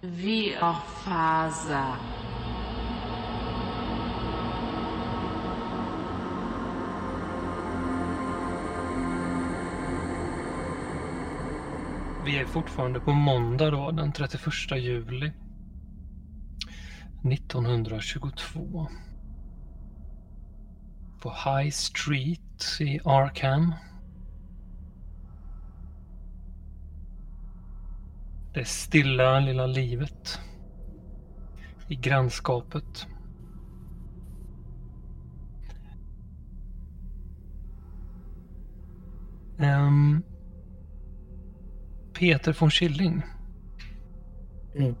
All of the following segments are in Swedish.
Viorfaza. Vi är fortfarande på måndag då, den 31 juli 1922. På High Street i Arkham. Det stilla lilla livet i grannskapet. Um, Peter von Schilling. Mm.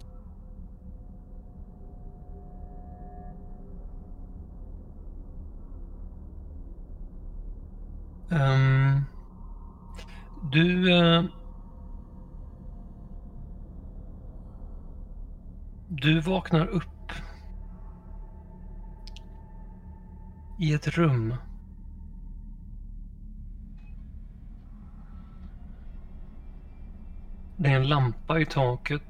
Um, du... Uh, du vaknar upp i ett rum Det är en lampa i taket.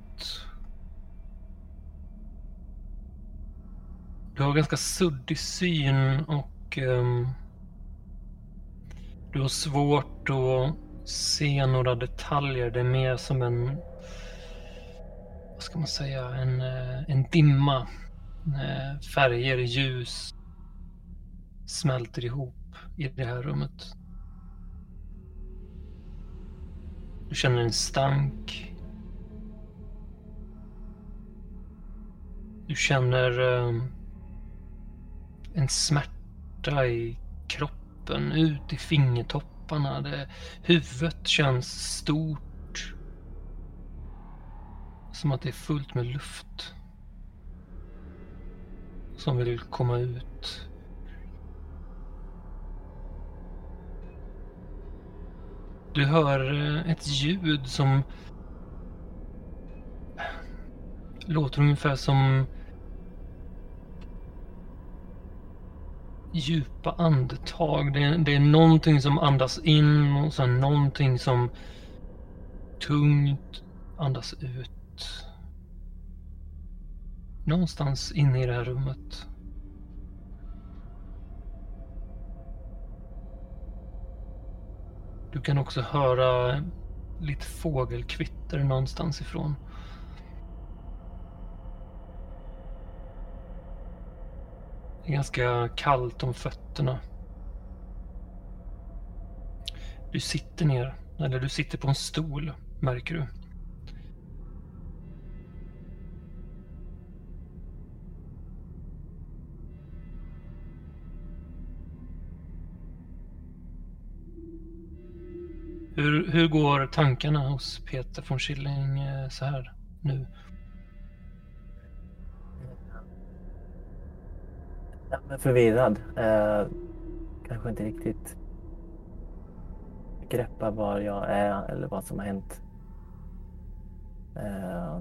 Du har ganska suddig syn och um, du har svårt att se några detaljer. Det är mer som en, vad ska man säga, en, eh, en dimma. Eh, färger, ljus smälter ihop i det här rummet. Du känner en stank. Du känner um, en smärta i kroppen, ut i fingertopparna. Det, huvudet känns stort. Som att det är fullt med luft. Som vill komma ut. Du hör eh, ett ljud som låter ungefär som djupa andetag. Det är, det är någonting som andas in och sen någonting som tungt andas ut. Någonstans inne i det här rummet. Du kan också höra lite fågelkvitter någonstans ifrån. Det är ganska kallt om fötterna. Du sitter ner, eller du sitter på en stol, märker du. Hur, hur går tankarna hos Peter von Schilling eh, så här nu? Ja, men förvirrad. Eh, kanske inte riktigt greppar var jag är eller vad som har hänt. Eh,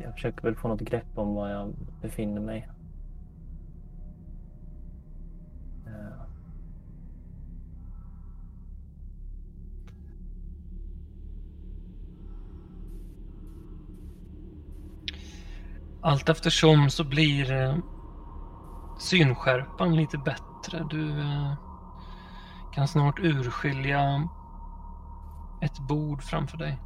jag försöker väl få något grepp om var jag befinner mig. Eh. Allt eftersom så blir eh, synskärpan lite bättre. Du eh, kan snart urskilja ett bord framför dig.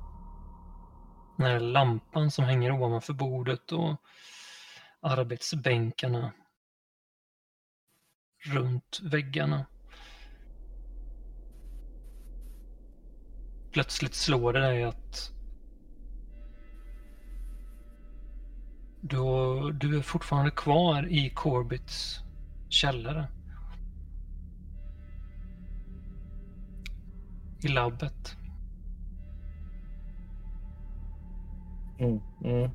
Den här lampan som hänger ovanför bordet och arbetsbänkarna runt väggarna. Plötsligt slår det dig att du, du är fortfarande kvar i Corbits källare. I labbet. Mm, mm.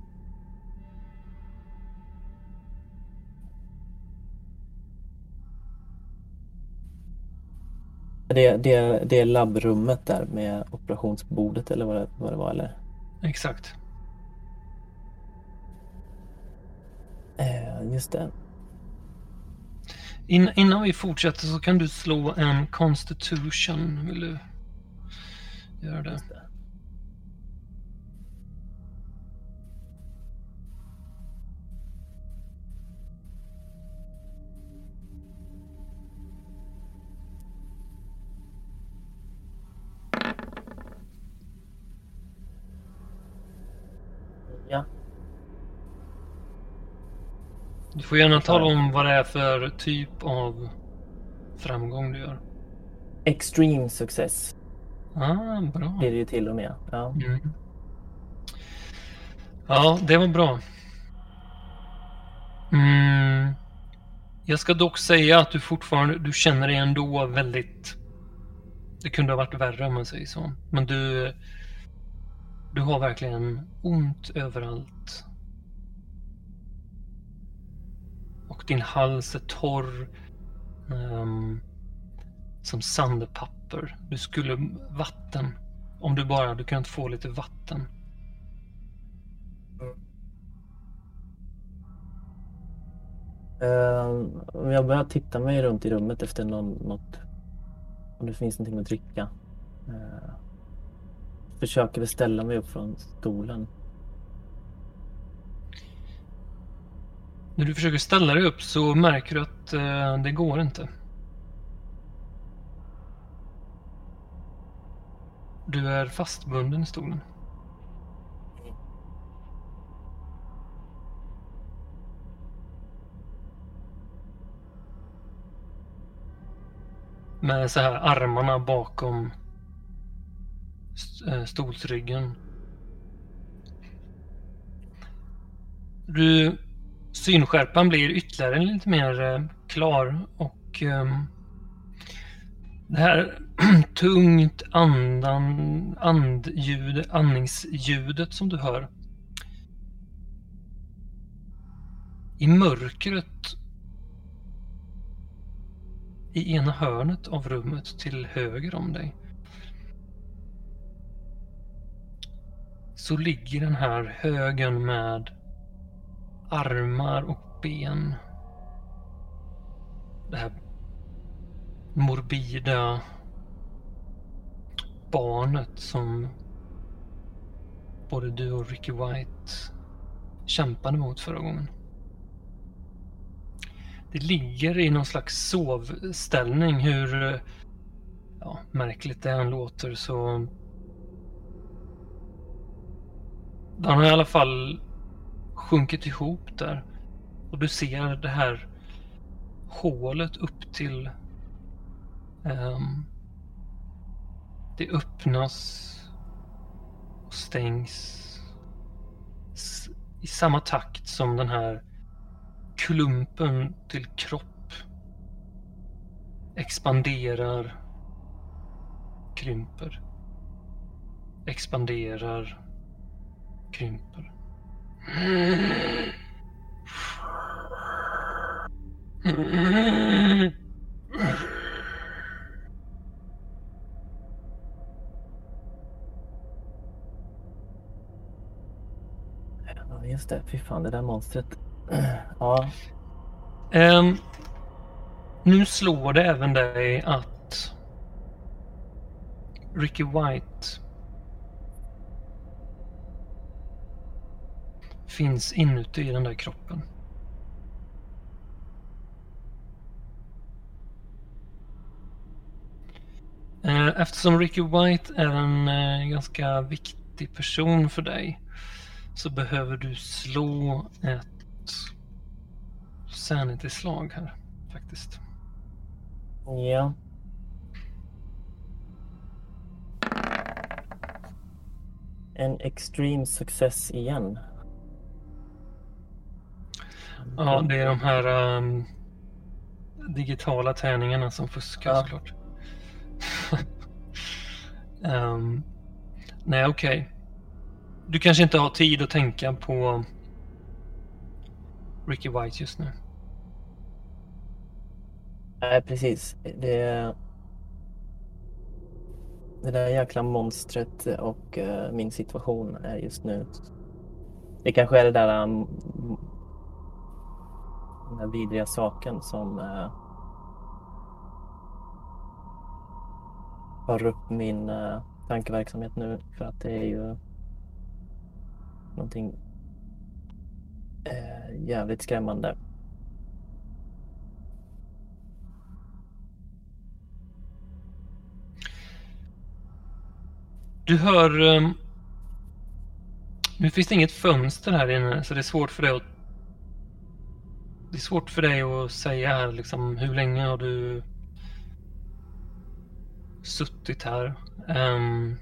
Det, det, det labbrummet där med operationsbordet eller vad det, vad det var eller? Exakt. Eh, just det. In, innan vi fortsätter så kan du slå en Constitution. Vill du göra det? Får gärna tala om vad det är för typ av framgång du gör. extreme success Ah, bra. blir det ju till och med. Ja. Mm. Ja, det var bra. Mm. Jag ska dock säga att du fortfarande du känner dig ändå väldigt... Det kunde ha varit värre om man säger så. Men du... Du har verkligen ont överallt. Och din hals är torr. um, som sandpapper. Du skulle vatten. Om du bara du kunnat få lite vatten. Mm. om jag börjar titta mig runt i rummet efter någon, något, om det finns någonting att dricka. Uh, försöker väl ställa mig upp från stolen. När du försöker ställa dig upp så märker du att eh, det går inte. Du är fastbunden i stolen. Med så här armarna bakom st- eh, stolsryggen. Du, synskärpan blir ytterligare lite mer eh, klar och ehm, det här tungt andan, andljud, andningsljudet som du hör. I mörkret i ena hörnet av rummet till höger om dig så ligger den här högen med armar och ben. Det här morbida barnet som både du och Ricky White kämpade mot förra gången. Det ligger i någon slags sovställning hur ja, märkligt det än låter så den har i alla fall sjunkit ihop där. Och du ser det här hålet upp till... Um, det öppnas och stängs i samma takt som den här klumpen till kropp expanderar, krymper, expanderar, krymper. Just det. Fy fan, det där monstret. Ja, Um, nu slår det även dig att Ricky White finns inuti den där kroppen. Eh, eftersom Ricky White är en eh, ganska viktig person för dig så behöver du slå ett sanity-slag här faktiskt. ja. En extreme success igen. Ja, det är de här ehm, digitala tärningarna som fuskar Ja. såklart. Ehm, nej, okej. Du kanske inte har tid att tänka på Ricky White just nu. Nej, precis. Det, det där jäkla monstret och eh, min situation är just nu. Det kanske är det där um, den här vidriga saken som eh, tar upp min eh, tankeverksamhet nu för att det är ju någonting eh, jävligt skrämmande. Du hör... Um, nu finns det inget fönster här inne så det är svårt för dig att... Det är svårt för dig att säga här liksom hur länge har du suttit här? Um,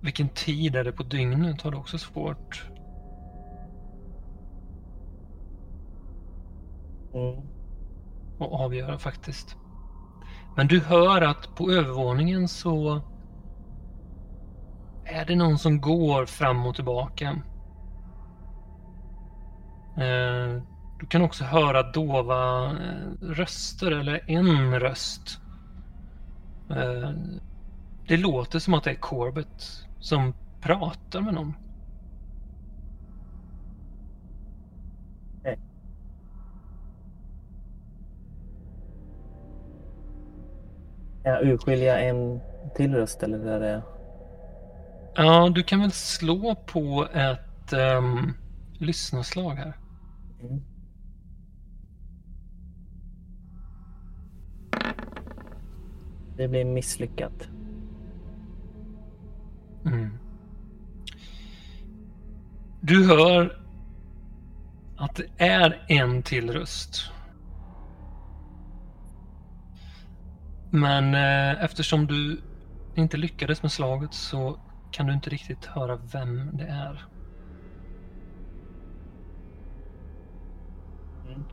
vilken tid är det på dygnet har du också svårt. Mm. Att avgöra faktiskt. Men du hör att på övervåningen så är det någon som går fram och tillbaka. Eh, du kan också höra dova eh, röster, eller en röst. Eh, det låter som att det är Corbett som pratar med någon. Kan jag urskilja en till röst eller är det... Ja, du kan väl slå på ett um, lyssnarslag här. Mm. Det blir misslyckat. Mm. Du hör att det är en till röst. Men eh, eftersom du inte lyckades med slaget så kan du inte riktigt höra vem det är. Mm.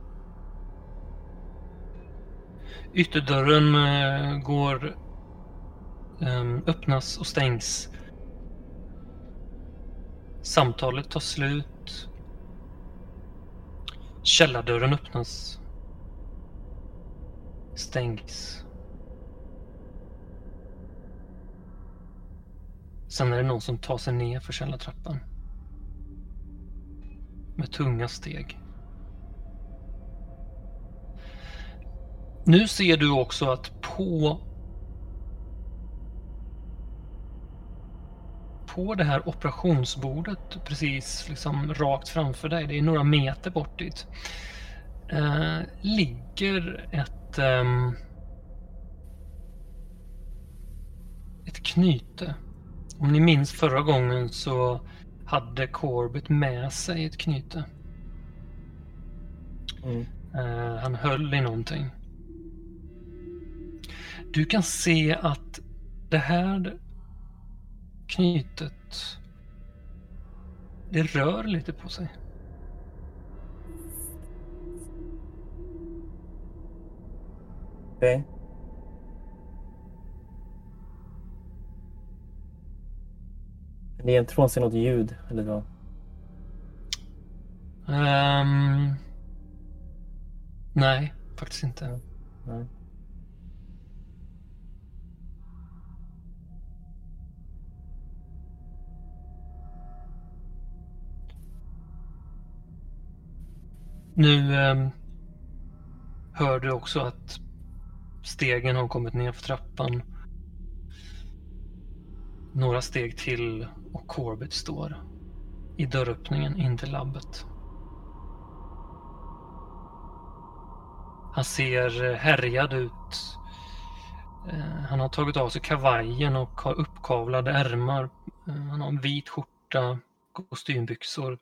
Ytterdörren eh, går ehm, öppnas och stängs. Samtalet tar slut. Källardörren öppnas. Stängs. Sen är det någon som tar sig ner för källartrappan. Med tunga steg. Nu ser du också att på på det här operationsbordet precis liksom rakt framför dig, det är några meter bort dit, eh, ligger ett eh, ett knyte. Om ni minns förra gången så hade Corbett med sig ett knyte. Mm. Uh, han höll i någonting. Du kan se att det här knytet det rör lite på sig. Okej. Okay. Det ger inte från sig något ljud, eller vad? Um, nej, faktiskt inte. Nej. Nu eh, hör du också att stegen har kommit ner för trappan. Några steg till och Corbett står i dörröppningen in till labbet. Han ser eh, härjad ut. Eh, han har tagit av sig kavajen och har uppkavlade ärmar. Eh, han har en vit skjorta, kostymbyxor,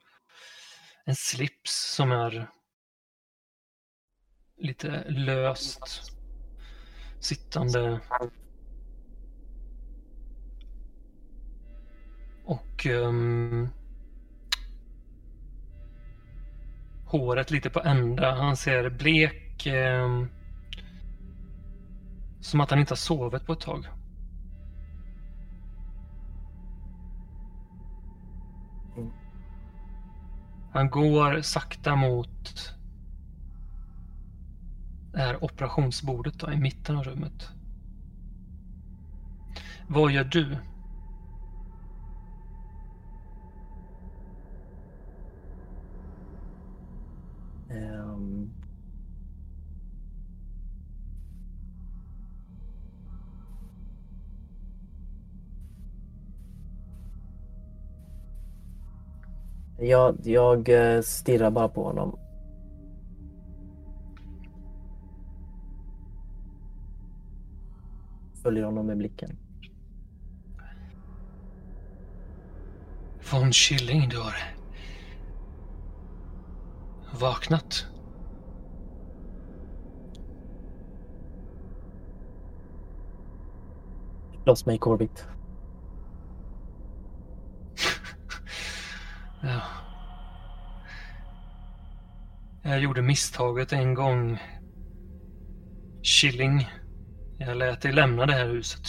en slips som är lite löst sittande Och um, håret lite på ända. Han ser blek. Um, som att han inte har sovit på ett tag. Han går sakta mot det här operationsbordet då, i mitten av rummet. Vad gör du? Um... Jag, jag eh, stirrar bara på honom Följer honom med blicken. Von Killing, du har vaknat. Loss mig Corbett. Ja. Jag gjorde misstaget en gång. Killing. Jag lät dig lämna det här huset.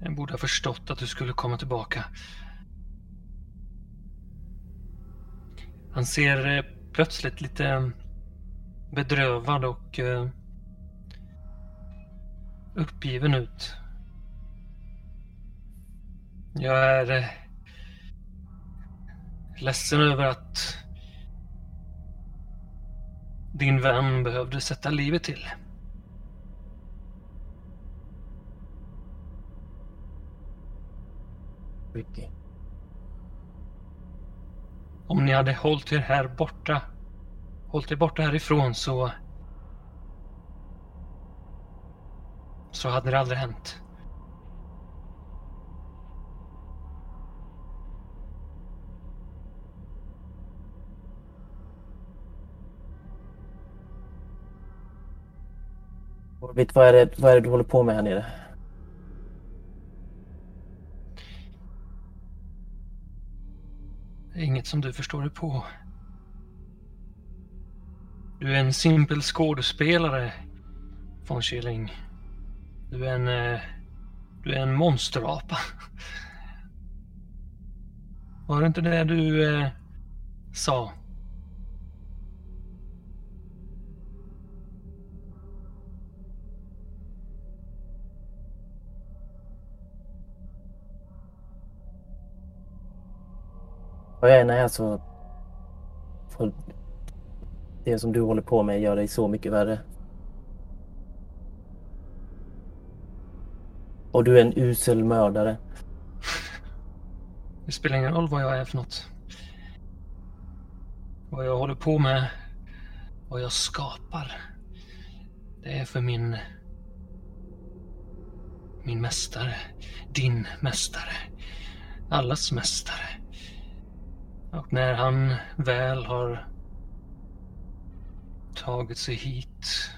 Jag borde ha förstått att du skulle komma tillbaka. Han ser eh, plötsligt lite eh, bedrövad och eh, uppgiven ut. Jag är ledsen över att din vän behövde sätta livet till. Ricky. Om ni hade hållit er här borta, hållit er borta härifrån så... Så hade det aldrig hänt. Vad är, det, vad är det du håller på med här nere? Det är inget som du förstår dig på. Du är en simpel skådespelare, von Schilling. Du är en... Eh, du är en monsterapa. Var det inte det du eh, sa? Vad jag än är så det som du håller på med gör dig så mycket värre. Och du är en usel mördare. Det spelar ingen roll vad jag är för något. Vad jag håller på med, vad jag skapar. Det är för min... Min mästare. Din mästare. Allas mästare. Och när han väl har tagit sig hit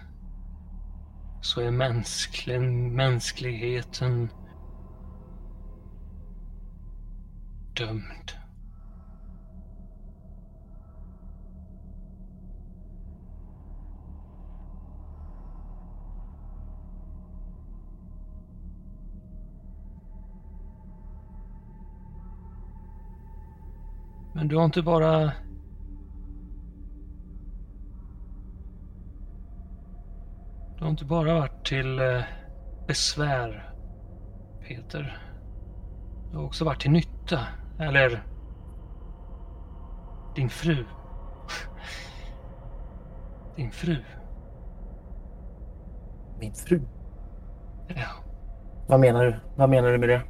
så är mänsklig, mänskligheten dömd. Men du har inte bara... Du har inte bara varit till eh, besvär, Peter. Du har också varit till nytta. Eller... Din fru. Din fru. Min fru? Ja. Vad menar du? Vad menar du med det?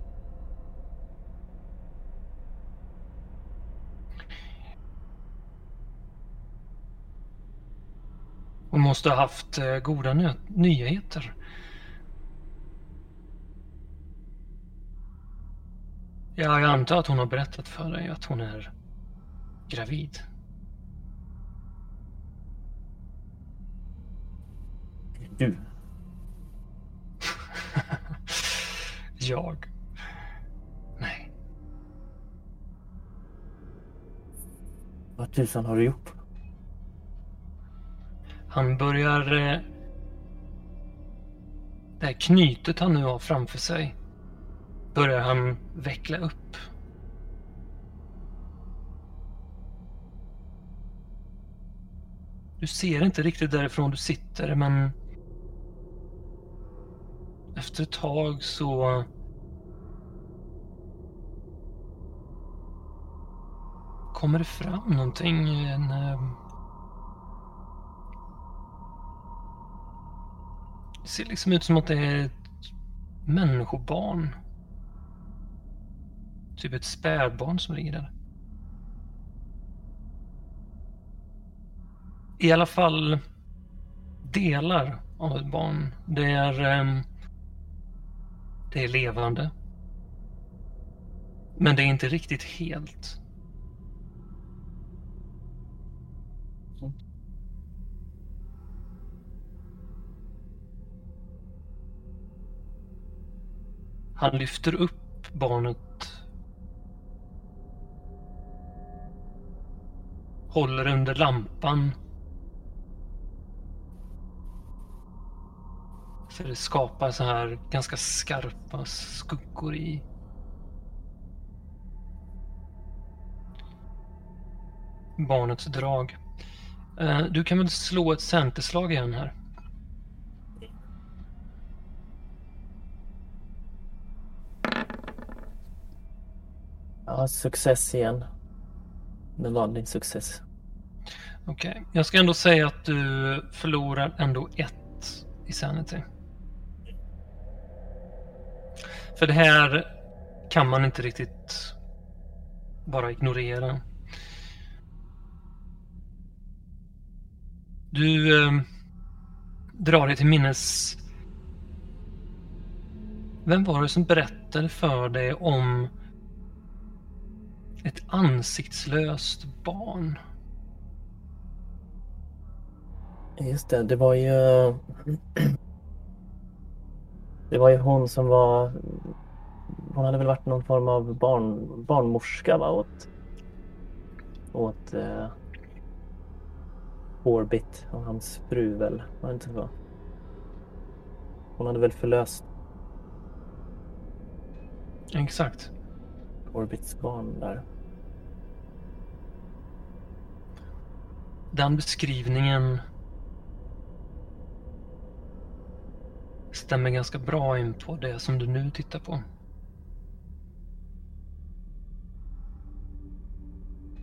Hon måste ha haft eh, goda ny- nyheter. Ja, jag antar att hon har berättat för dig att hon är gravid. Du? jag? Nej. Vad tusan har du gjort? Han börjar... eh, Det här knytet han nu har framför sig börjar han veckla upp. Du ser inte riktigt därifrån du sitter, men efter ett tag så kommer det fram någonting. Eh, en, ser liksom ut som att det är ett människobarn. Typ ett spädbarn som ligger där. I alla fall delar av ett barn. Det är, ehm, det är levande. Men det är inte riktigt helt. Han lyfter upp barnet. Håller under lampan. Så det skapar så här ganska skarpa skuggor i. Barnets drag. Eh, du kan väl slå ett centerslag igen här? Ja, success igen. Med vanlig success. Okej, jag ska ändå säga att du förlorar ändå ett i sanity. För det här kan man inte riktigt bara ignorera. Du eh, drar dig till minnes vem var det som berättade för dig om ett ansiktslöst barn? Just det, det var ju... Det var ju hon som var... Hon hade väl varit någon form av barn, barnmorska va? åt... Åt... Eh, Orbit och hans fru väl? Var det inte så? Hon hade väl förlöst Exakt. Orbits barn där. Den beskrivningen stämmer ganska bra in på det som du nu tittar på.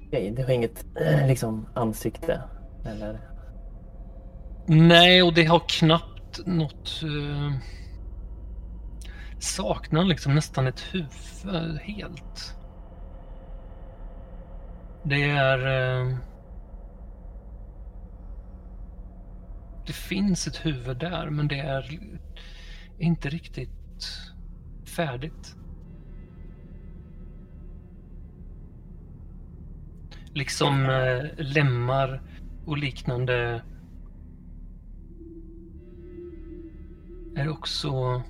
Okej, det har inget eh, liksom ansikte eller? Nej, och det har knappt något... Uh, saknar liksom nästan ett huvud helt. Det är... Uh, det finns ett huvud där, men det är inte riktigt färdigt. Liksom eh, lemmar och liknande är också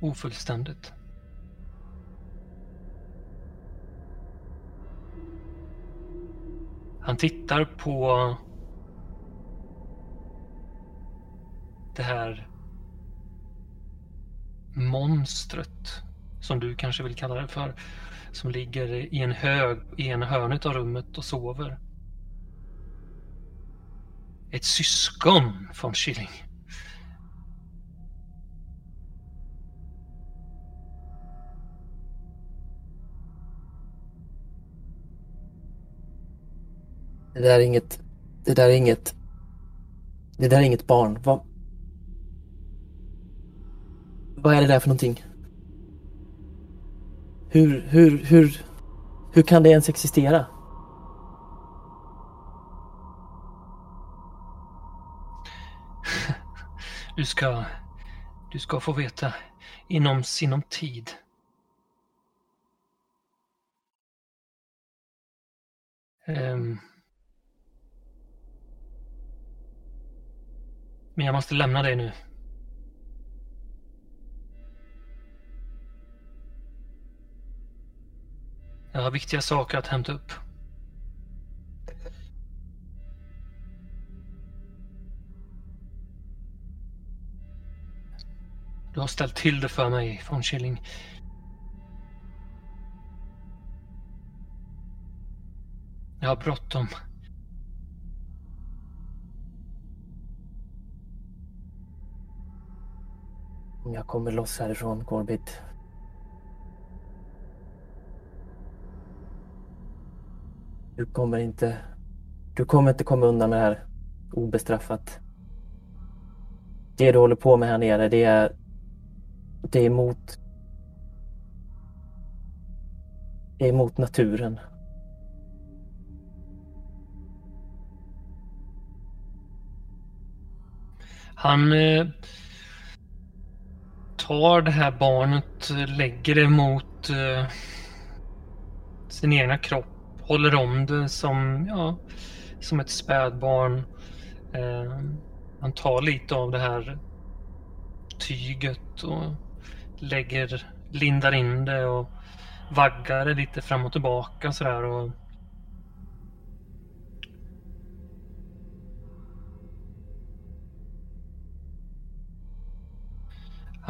ofullständigt. Han tittar på det här monstret som du kanske vill kalla det för. Som ligger i en hög i ena hörnet av rummet och sover. Ett syskon från Killing. Det där är inget... Det där är inget... Det där är inget barn. Vad... Vad är det där för någonting? Hur, hur, hur... Hur kan det ens existera? Du ska... Du ska få veta inom sinom tid. Um, Men jag måste lämna dig nu. Jag har viktiga saker att hämta upp. Du har ställt till det för mig, von Schilling. Jag har bråttom. Jag kommer loss härifrån, Corbett. Du kommer inte... Du kommer inte komma undan med det här obestraffat. Det du håller på med här nere, det är... Det är emot.. Det är emot naturen. Han eh, tar det här barnet, lägger det mot eh, sin egna kropp, håller om det som, ja, som ett spädbarn. Eh, han tar lite av det här tyget och lägger, lindar in det och vaggar det lite fram och tillbaka sådär. Och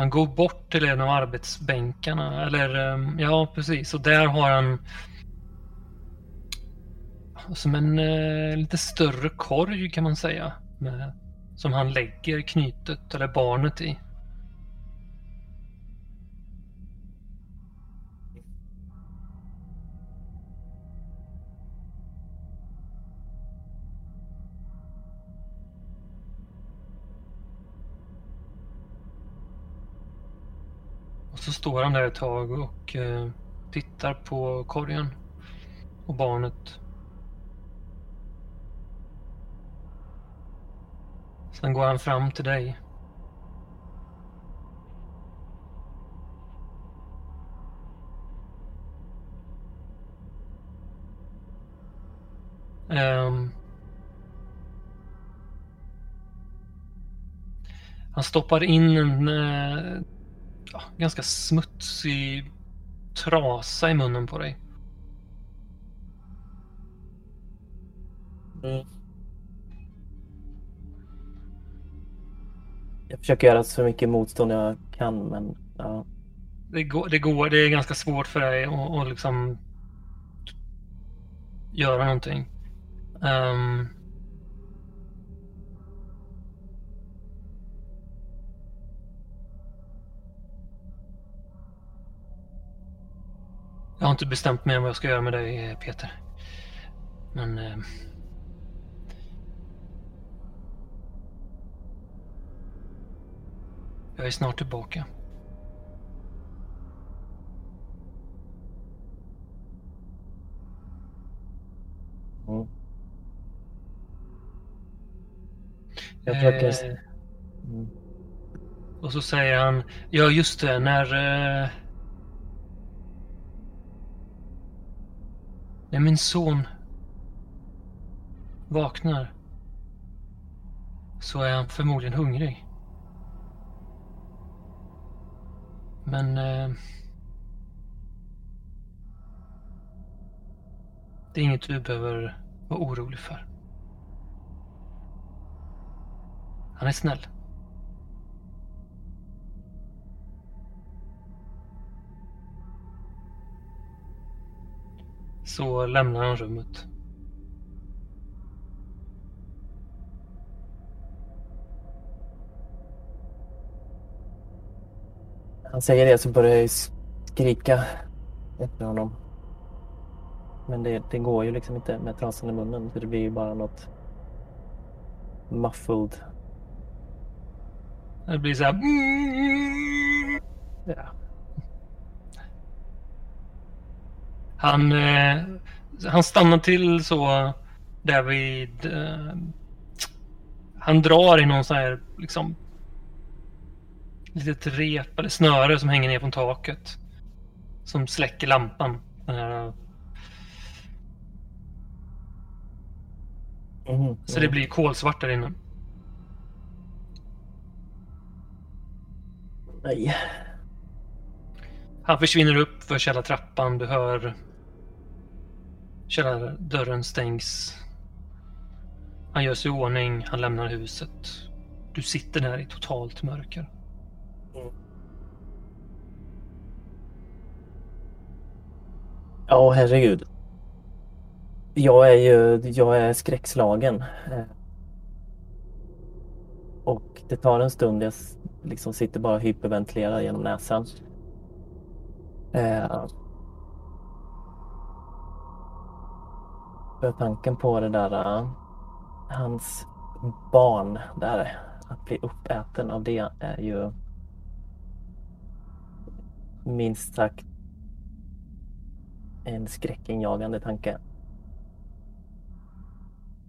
Han går bort till en av arbetsbänkarna. Eller ehm, ja, precis. Och där har han som en eh, lite större korg kan man säga. Med, som han lägger knytet eller barnet i. så står han där ett tag och eh, tittar på korgen och barnet. Sen går han fram till dig. Um, han stoppar in en uh, ja, ganska smutsig trasa i munnen på dig. Mm. Jag försöker göra så mycket motstånd jag kan, men ja. Det går, det, går, det är ganska svårt för dig att, att liksom göra någonting. Um, Jag har inte bestämt mig om vad jag ska göra med dig, Peter. Men... Eh... Jag är snart tillbaka. Mm. Jag försöker... Eh... Mm. Och så säger han, ja just det, när... Eh... När min son vaknar så är han förmodligen hungrig. Men... Eh, det är inget du behöver vara orolig för. Han är snäll. Så lämnar han rummet. Han säger det så börjar jag skrika efter honom. Men det, det går ju liksom inte med trasan i munnen så det blir ju bara något muffled. Det blir så här... Ja. Han, eh, han stannar till så där vid... Eh, han drar i någon sån här liksom litet rep eller snöre som hänger ner från taket. Som släcker lampan. Den här, mm, så det blir kolsvart där inne. Nej. Han försvinner upp för källartrappan. Du hör Källardörren stängs. Han gör sig i ordning, han lämnar huset. Du sitter där i totalt mörker. Mm. Ja, herregud. Jag är ju jag är skräckslagen. Eh. Och det tar en stund, jag liksom sitter bara och hyperventilerar genom näsan. Eh. För tanken på det där, uh, hans barn där, att bli uppäten av det är ju minst sagt en skräckinjagande tanke.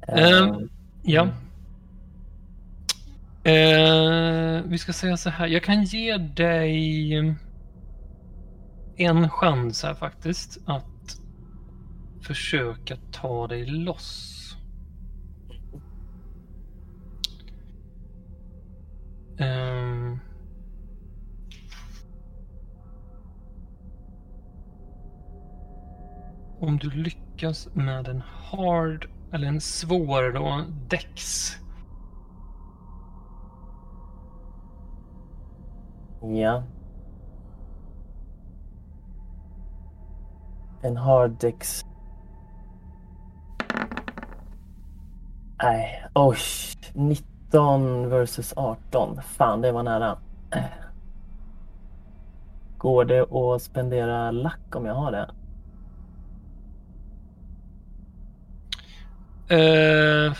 Ehm, ja. Eh, vi ska säga så här. Jag kan ge dig en chans här faktiskt att försöka ta dig loss. Um, om du lyckas med en hard eller en svår då, dex. Ja. En hard dex. Nej, oj. 19 versus 18. Fan, det var nära. Går det att spendera lack om jag har det? Uh,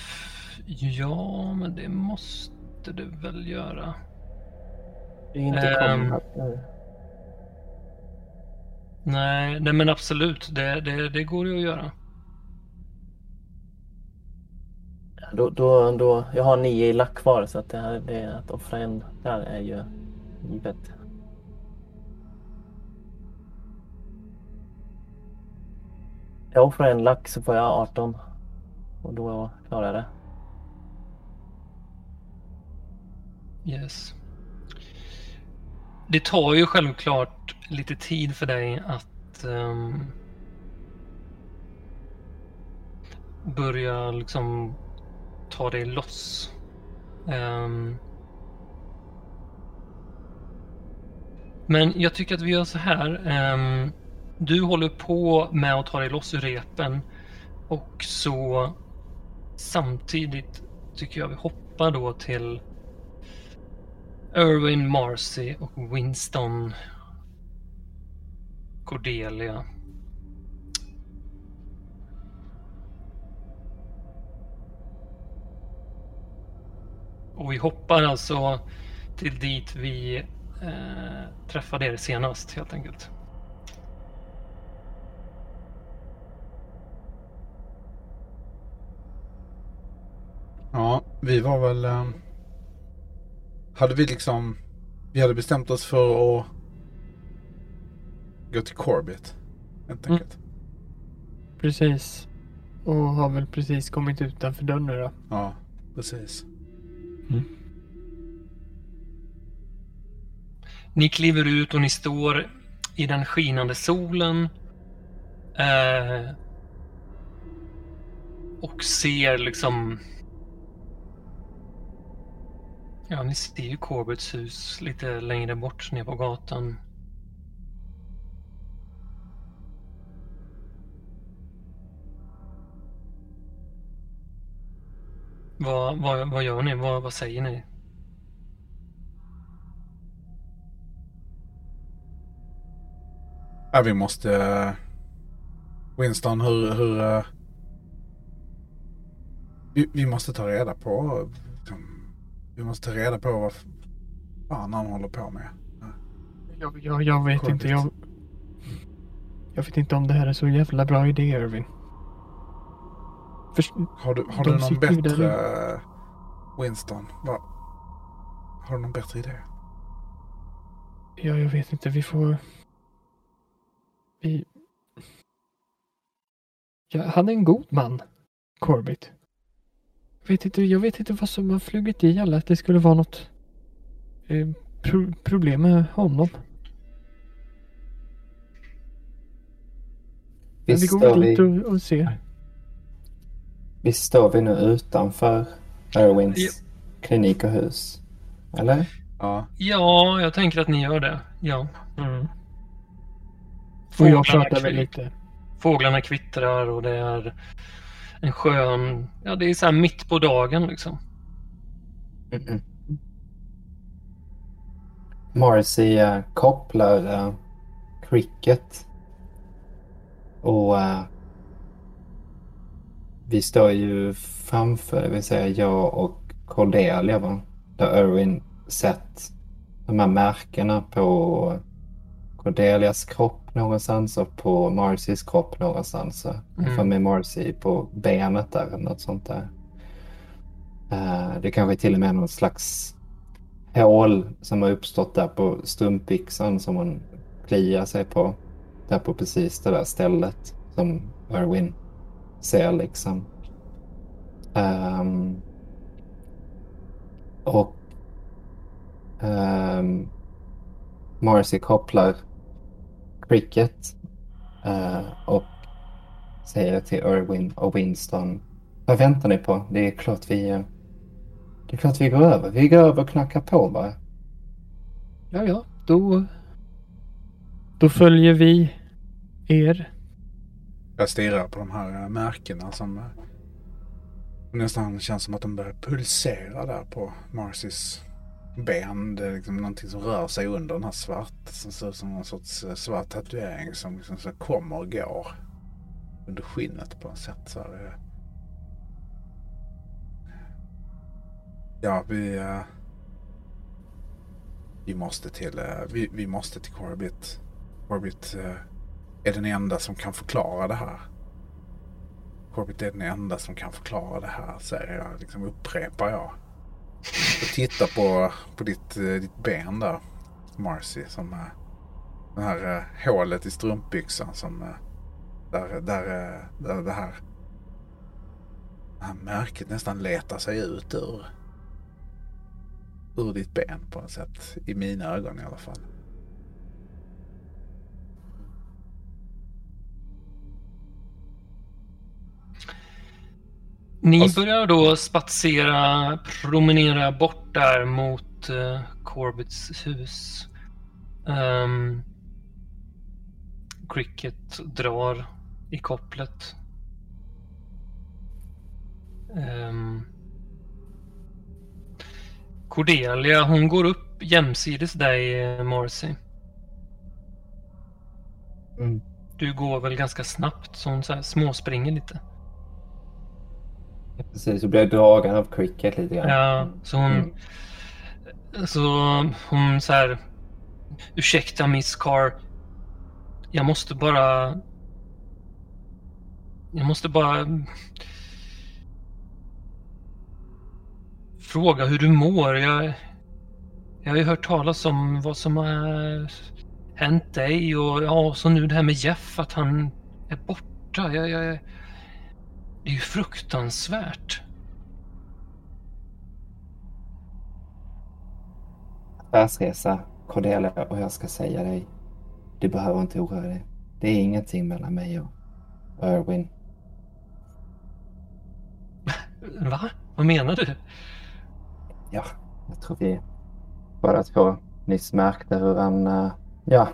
ja, men det måste du väl göra. Det är inte nu. Nej, nej men absolut. Det, det, det går ju att göra. Då, då, då, jag har nio i lack kvar så att det här, det, att offra en där är ju givet. Jag offrar en lack så får jag 18. Och då klarar jag det. Yes. Det tar ju självklart lite tid för dig att um, börja liksom ta dig loss. Um... men jag tycker att vi gör så här. Um... du håller på med att ta dig loss ur repen och så samtidigt tycker jag vi hoppar då till Erwin Marcy och Winston Cordelia. Och vi hoppar alltså till dit vi eh, träffade er senast helt enkelt. Ja, vi var väl... eh, hade vi liksom... Vi hade bestämt oss för att gå till Corbett. Helt Mm. enkelt. Precis. Och har väl precis kommit utanför dörren nu då. Ja, precis. Mm. Ni kliver ut och ni står i den skinande solen. Eh, och ser liksom... Ja, ni ser ju Corbetts hus lite längre bort ner på gatan. Vad, vad, vad gör ni? Vad, vad säger ni? Ja, vi måste... eh, Winston, hur... hur eh, vi, vi måste ta reda på... liksom, Vi måste ta reda på vad fan han håller på med. Jag, jag, jag vet Corbett. inte. Jag, jag vet inte om det här är så jävla bra idé, Irving. Har du, har du någon bättre... Winston, vad... Har du någon bättre idé? ja, jag vet inte. Vi får... Vi... Ja, han är en god man, Corbett. Jag vet inte, jag vet inte vad som har flugit i alla. Att det skulle vara något eh, pro, problem med honom. Men vi Visst går väl dit och, och ser. Visst står vi nu utanför Irwins Ja. klinik och hus? Eller? Ja. Ja, jag tänker att ni gör det. Ja. Mm. Och jag Fåglarna pratar väl lite. Fåglarna kvittrar och det är en skön... Ja, det är så här mitt på dagen liksom. Mm-mm. Morrissey eh, kopplar eh, cricket. Och eh, vi står ju framför, det vill säga jag och Cordelia va? Där Irwin sett de här märkena på Cordelias kropp någonstans och på Marcys kropp någonstans. Mm. med Marcy på benet där eller något sånt där. Eh, det kanske till och med är någon slags hål som har uppstått där på strumpbyxan som hon kliar sig på. Där på precis det där stället som Erwin ser liksom. Um, och um, Marcy kopplar Cricket uh, och säger till Erwin och Winston. Vad väntar ni på? Det är klart vi, eh, det är klart vi går över. Vi går över och knackar på bara. Ja, ja, då... Då följer vi er. Jag stirrar på de här eh, märkena eh, som nästan känns som att de börjar pulsera där på Marcys ben. Det är liksom någonting som rör sig under den här svart, som ser ut som någon sorts eh, svart tatuering som liksom så kommer och går under skinnet på något sätt. Så här. Ja, vi... Vi måste till, eh, vi, vi måste till Corbett. Corbett är den enda som kan förklara det här. Corbett är den enda som kan förklara det här, säger jag. Liksom upprepar jag. Och titta på, på ditt, eh, ditt ben där, Marcy. Som, eh, det här eh, hålet i strumpbyxan som... Där, där, där det här... Det här märket nästan letar sig ut ur... Ur ditt ben på något sätt. I mina ögon i alla fall. Ni börjar då spatsera, promenera bort där mot uh, Corbetts hus. Ehm, Cricket drar i kopplet. Um, Cordelia, hon går upp jämsides dig, eh, Marcy. Mm. Du går väl ganska snabbt, så hon så här småspringer lite. Precis, så jag dragen av Cricket lite grann. Ja, så hon... Mm. Så hon så här... Ursäkta Miss Carr. Jag måste bara... Jag måste bara... Fråga hur du mår. Jag, jag har ju hört talas om vad som har hänt dig och ja, så nu det här med Jeff, att han är borta. Jag, jag, det är ju fruktansvärt. Affärsresa, Cordelia, och jag ska säga dig. Du behöver inte oroa dig. Det är ingenting mellan mig och Erwin. Va? Vad menar du? Ja, jag tror vi båda två nyss märkte hur han... eh, ja.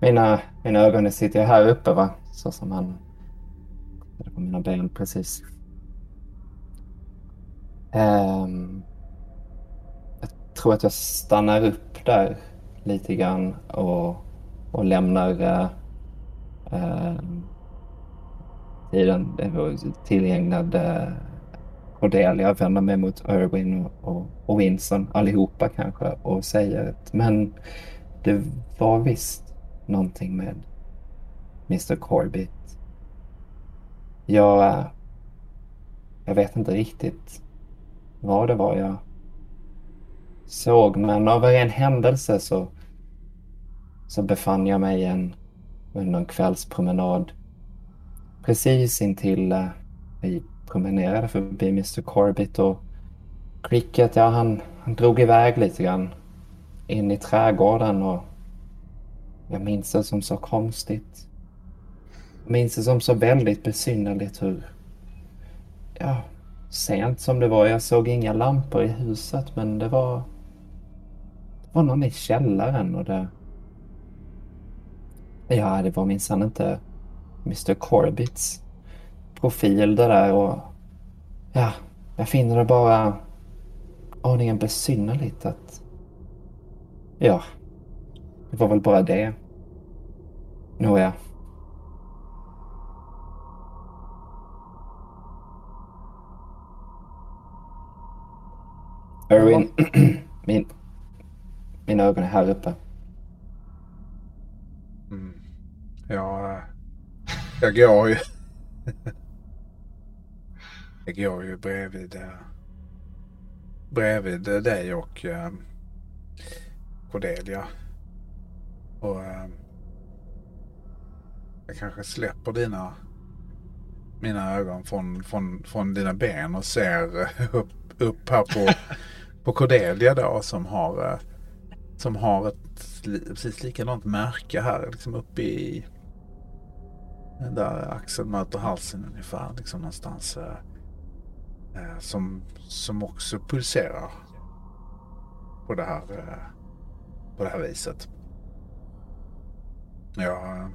Mina, mina ögon sitter ju här uppe va? Så som han... Det på mina ben precis. Um, jag tror att jag stannar upp där lite grann och, och lämnar uh, tiden eh, tillgägnad uh, Cordelia vänder mig mot Irwin och, och, och Winston, allihopa kanske, och säger att men det var visst någonting med Mr Corby jag, jag vet inte riktigt vad det var jag såg, men av en händelse så, så befann jag mig en, under en kvällspromenad precis intill eh, vi promenerade förbi Mr Corbett och Cricket, ja han, han drog iväg lite grann in i trädgården och jag minns det som så konstigt. Minns det som så väldigt besynnerligt hur, ja, sent som det var. Jag såg inga lampor i huset men det var, det var någon i källaren och det, ja det var minsann inte Mr Corbits profil det där och ja, jag finner det bara aningen besynnerligt att ja, det var väl bara det. Nåja. Erwin, min, mina ögon är här uppe. Jag, eh, jag går ju... jag går ju bredvid, bredvid dig och Cordelia. Och jag kanske släpper dina mina ögon från, från, från dina ben och ser upp, upp här på, på Cordelia då som har, eh, som har ett precis likadant märke här liksom uppe i där axeln möter halsen ungefär liksom någonstans eh, eh, som, som också pulserar på det här eh, på det här viset. Jag, eh,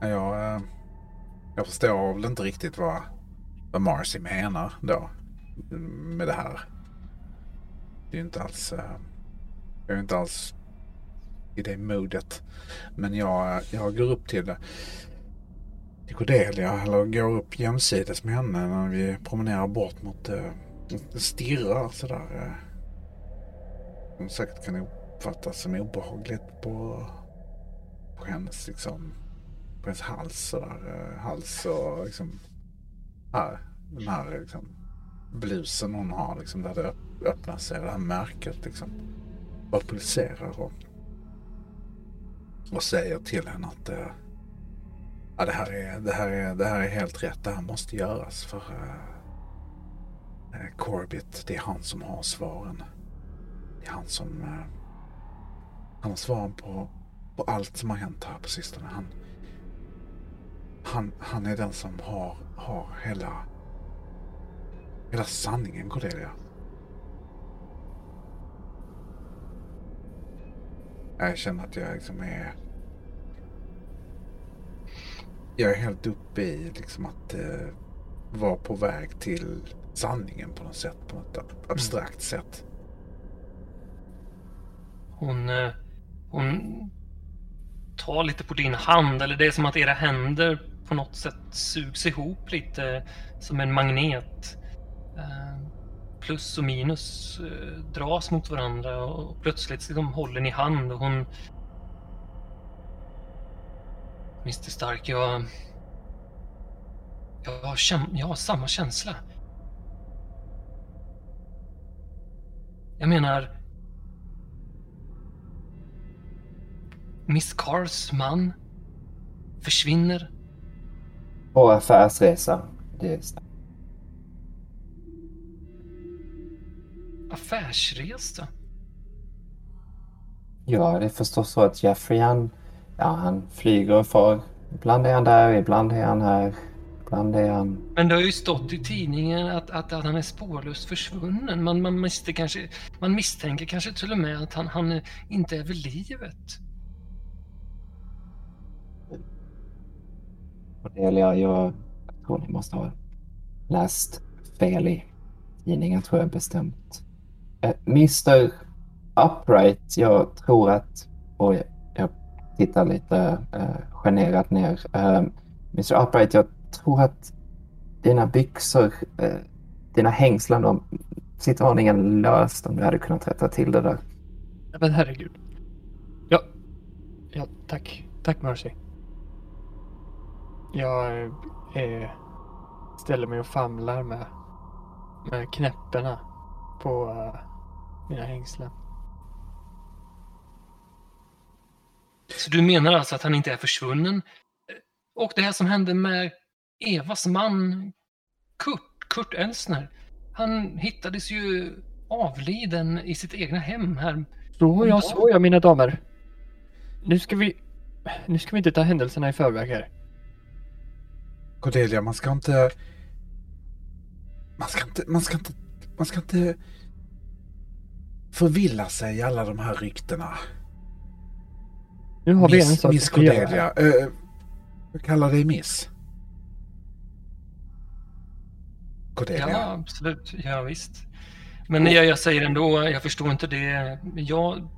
jag eh, jag förstår väl inte riktigt vad, vad Marcy menar då med det här. Det är ju inte alls... Eh, jag är inte alls i det modet. Men jag, jag går upp till, eh, till Cordelia eller går upp jämsides med henne när vi promenerar bort mot... Eh, Stirrar sådär. Som säkert kan uppfattas som obehagligt på, på hennes liksom på hennes hals sådär. Hals och liksom här. Den här liksom blusen hon har liksom där det öppnar sig. Det här märket liksom. Bara pulserar och, och säger till henne att uh, ja, det, här är, det, här är, det här är helt rätt. Det här måste göras för uh, Corbett, det är han som har svaren. Det är han som uh, han har svaren på, på allt som har hänt här på sistone. Han, han, han är den som har, har hela, hela sanningen, Cordelia. Jag känner att jag liksom är... Jag är helt uppe i liksom att eh, vara på väg till sanningen på något sätt. På något abstrakt mm. sätt. Hon, eh, hon tar lite på din hand eller det är som att era händer på något sätt sugs ihop lite som en magnet. Eh, plus och minus eh, dras mot varandra och plötsligt liksom håller ni hand och hon... Mr Stark, jag... Jag har, jag har samma känsla. Jag menar... Miss Cars man försvinner på affärsresa. Det är Affärsresa? Ja, det är förstås så att Jeffrey han, ja, han flyger och far. Ibland är han där, ibland är han här. Ibland är han... Men det har ju stått i tidningen att, att, att han är spårlöst försvunnen. Man, man, misstänker kanske, man misstänker kanske till och med att han, han inte är vid livet. Cordelia, jag tror ni måste ha läst fel i tidningen tror jag bestämt. Eh, Mr Upright, jag tror att... Oj, jag tittar lite eh, generat ner. Eh, Mr Upright, jag tror att dina byxor, eh, dina hängslen, de sitter aningen löst om du hade kunnat rätta till det där. Men herregud. Ja, ja tack. Tack Mercy. Jag eh, ställer mig och famlar med, med knäpparna på uh, mina hängslen. Så du menar alltså att han inte är försvunnen? Och det här som hände med Evas man Kurt, Kurt Elsner. Han hittades ju avliden i sitt egna hem här. Så ja, så ja mina damer. Nu ska vi... Nu ska vi inte ta händelserna i förväg här. Cordelia, man ska inte... Man ska inte... Man ska inte... Man ska inte förvilla sig i alla de här ryktena. Nu har miss, vi en sak Miss Cordelia. Uh, jag kallar dig Miss. Cordelia. Ja, absolut. Ja, visst. Men jag, jag säger ändå, jag förstår inte det. Jag,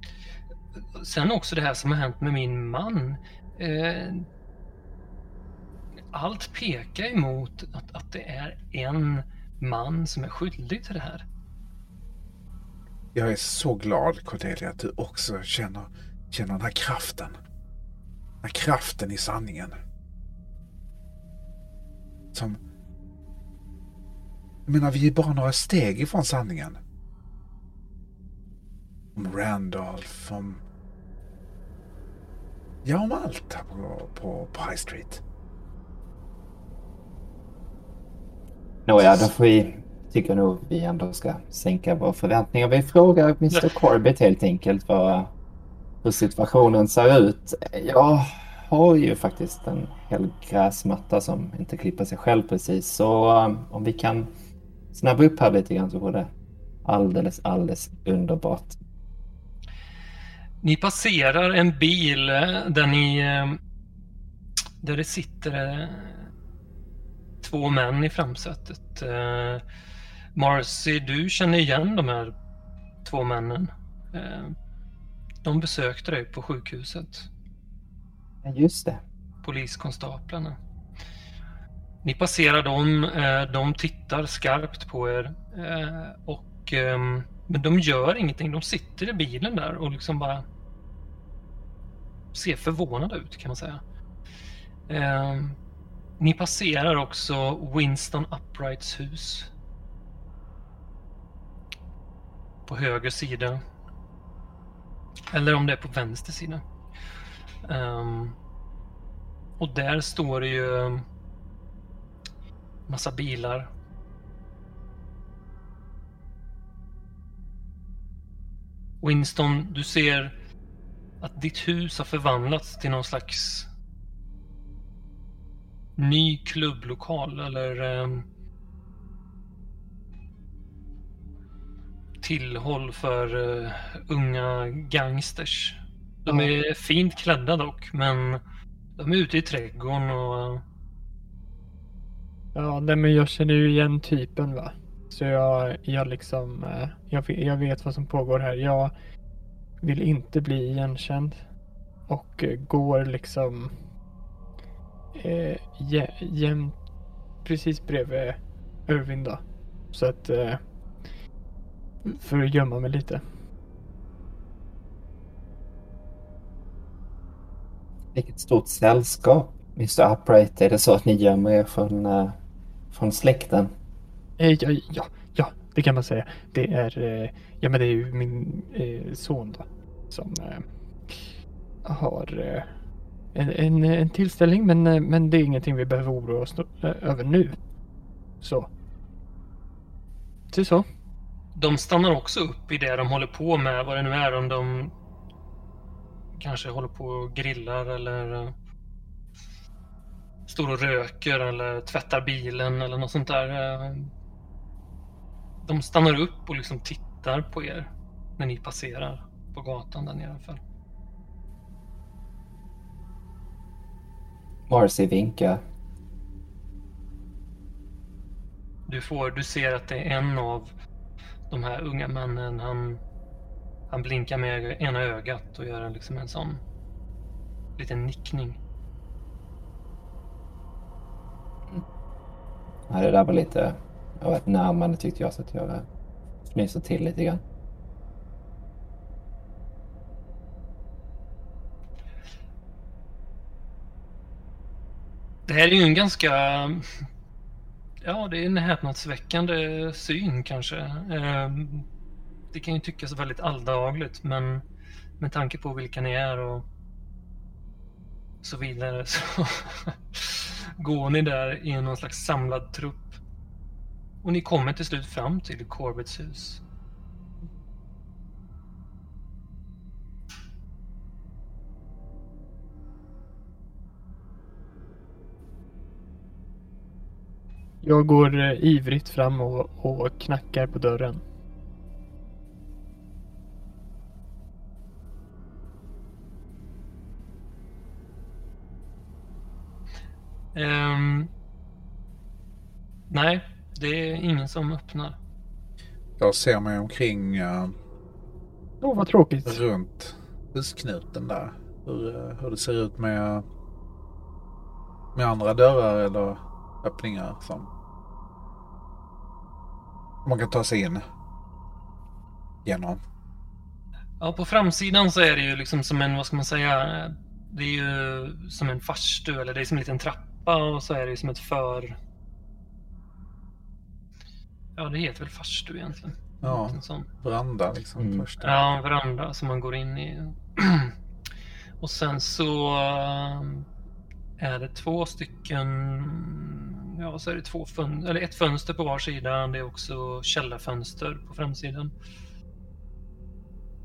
sen också det här som har hänt med min man. Eh, allt pekar emot att, att det är en man som är skyldig till det här. Jag är så glad Cordelia att du också känner, känner den här kraften. Den här kraften i sanningen. Som... Jag menar, vi är bara några steg ifrån sanningen. Om Randolph, om... Ja, om allt här på, på, på High Street. Nåja, då får vi, tycker nog vi ändå ska sänka våra förväntningar. Vi frågar Mr Corbett helt enkelt vad, hur situationen ser ut. Jag har ju faktiskt en hel gräsmatta som inte klipper sig själv precis. Så um, om vi kan snabba upp här lite grann så vore det alldeles, alldeles underbart. Ni passerar en bil eh, där ni... eh, Där det sitter eh, två män i framsätet. Eh, Marcy, du känner igen de här två männen. Eh, De besökte dig på sjukhuset. Ja, just det. poliskonstaplarna. Ni passerar dem, eh, de tittar skarpt på er eh, och ehm, men de gör ingenting. De sitter i bilen där och liksom bara ser förvånade ut kan man säga. Ni passerar också Winston Uprights hus. På höger sida. Eller om det är på vänster sida. Um, och där står det ju massa bilar. Winston, du ser att ditt hus har förvandlats till någon slags ny klubblokal eller ehm, tillhåll för eh, unga gangsters. De är fint klädda dock, men de är ute i trädgården och Ja, nej, men jag känner ju igen typen va. Så jag, jag liksom, eh, jag, vet- jag vet vad som pågår här. Jag vill inte bli igenkänd. Och eh, går liksom eh, jä, jämt precis bredvid Irvin då. Så att eh, för att gömma mig lite. Vilket stort sällskap, Mr Upright. Är det så att ni gömmer er från, eh, från släkten? Eh, ja, ja, ja, det kan man säga. Det är, eh, ja men det är ju min eh, son då. Som eh, har eh, en, en, tillställning men, eh, men det är ingenting vi behöver oroa oss eh, över nu. Så. Det är så. de stannar också upp i det de håller på med, vad det nu är, om de kanske håller på och grillar eller eh, står och röker eller tvättar bilen eller något sånt där. De stannar upp och liksom tittar på er när ni passerar på gatan där nedanför. Marcy vinkar. Du, får, du ser att det är en av de här unga männen. Han, han blinkar med ena ögat och gör liksom en sån liten nickning. Ja, det där var lite av ett närmande tyckte jag så att jag fnyser till lite grann. Det här är ju en ganska... Ja, det är en häpnadsväckande syn kanske. Ehm, det kan ju tyckas väldigt alldagligt, men med tanke på vilka ni är och så vidare så går ni där i någon slags samlad trupp. Och ni kommer till slut fram till Corbets hus. Jag går eh, ivrigt fram och, och knackar på dörren. Ehm, nej, det är ingen som öppnar. Jag ser mig omkring eh, Åh, vad tråkigt. runt husknuten där. Hur, eh, hur det ser ut med, med andra dörrar eller öppningar som man kan ta sig in genom. Ja, på framsidan så är det ju liksom som en, vad ska man säga, det är ju som en farstu, eller det är som en liten trappa och så är det som ett för... Ja, det heter väl farstu egentligen. Ja, veranda liksom Mm. först. Ja, veranda som man går in i. Och sen så är det två stycken, ja så är det två fön- eller ett fönster på var sida. Det är också källarfönster på framsidan.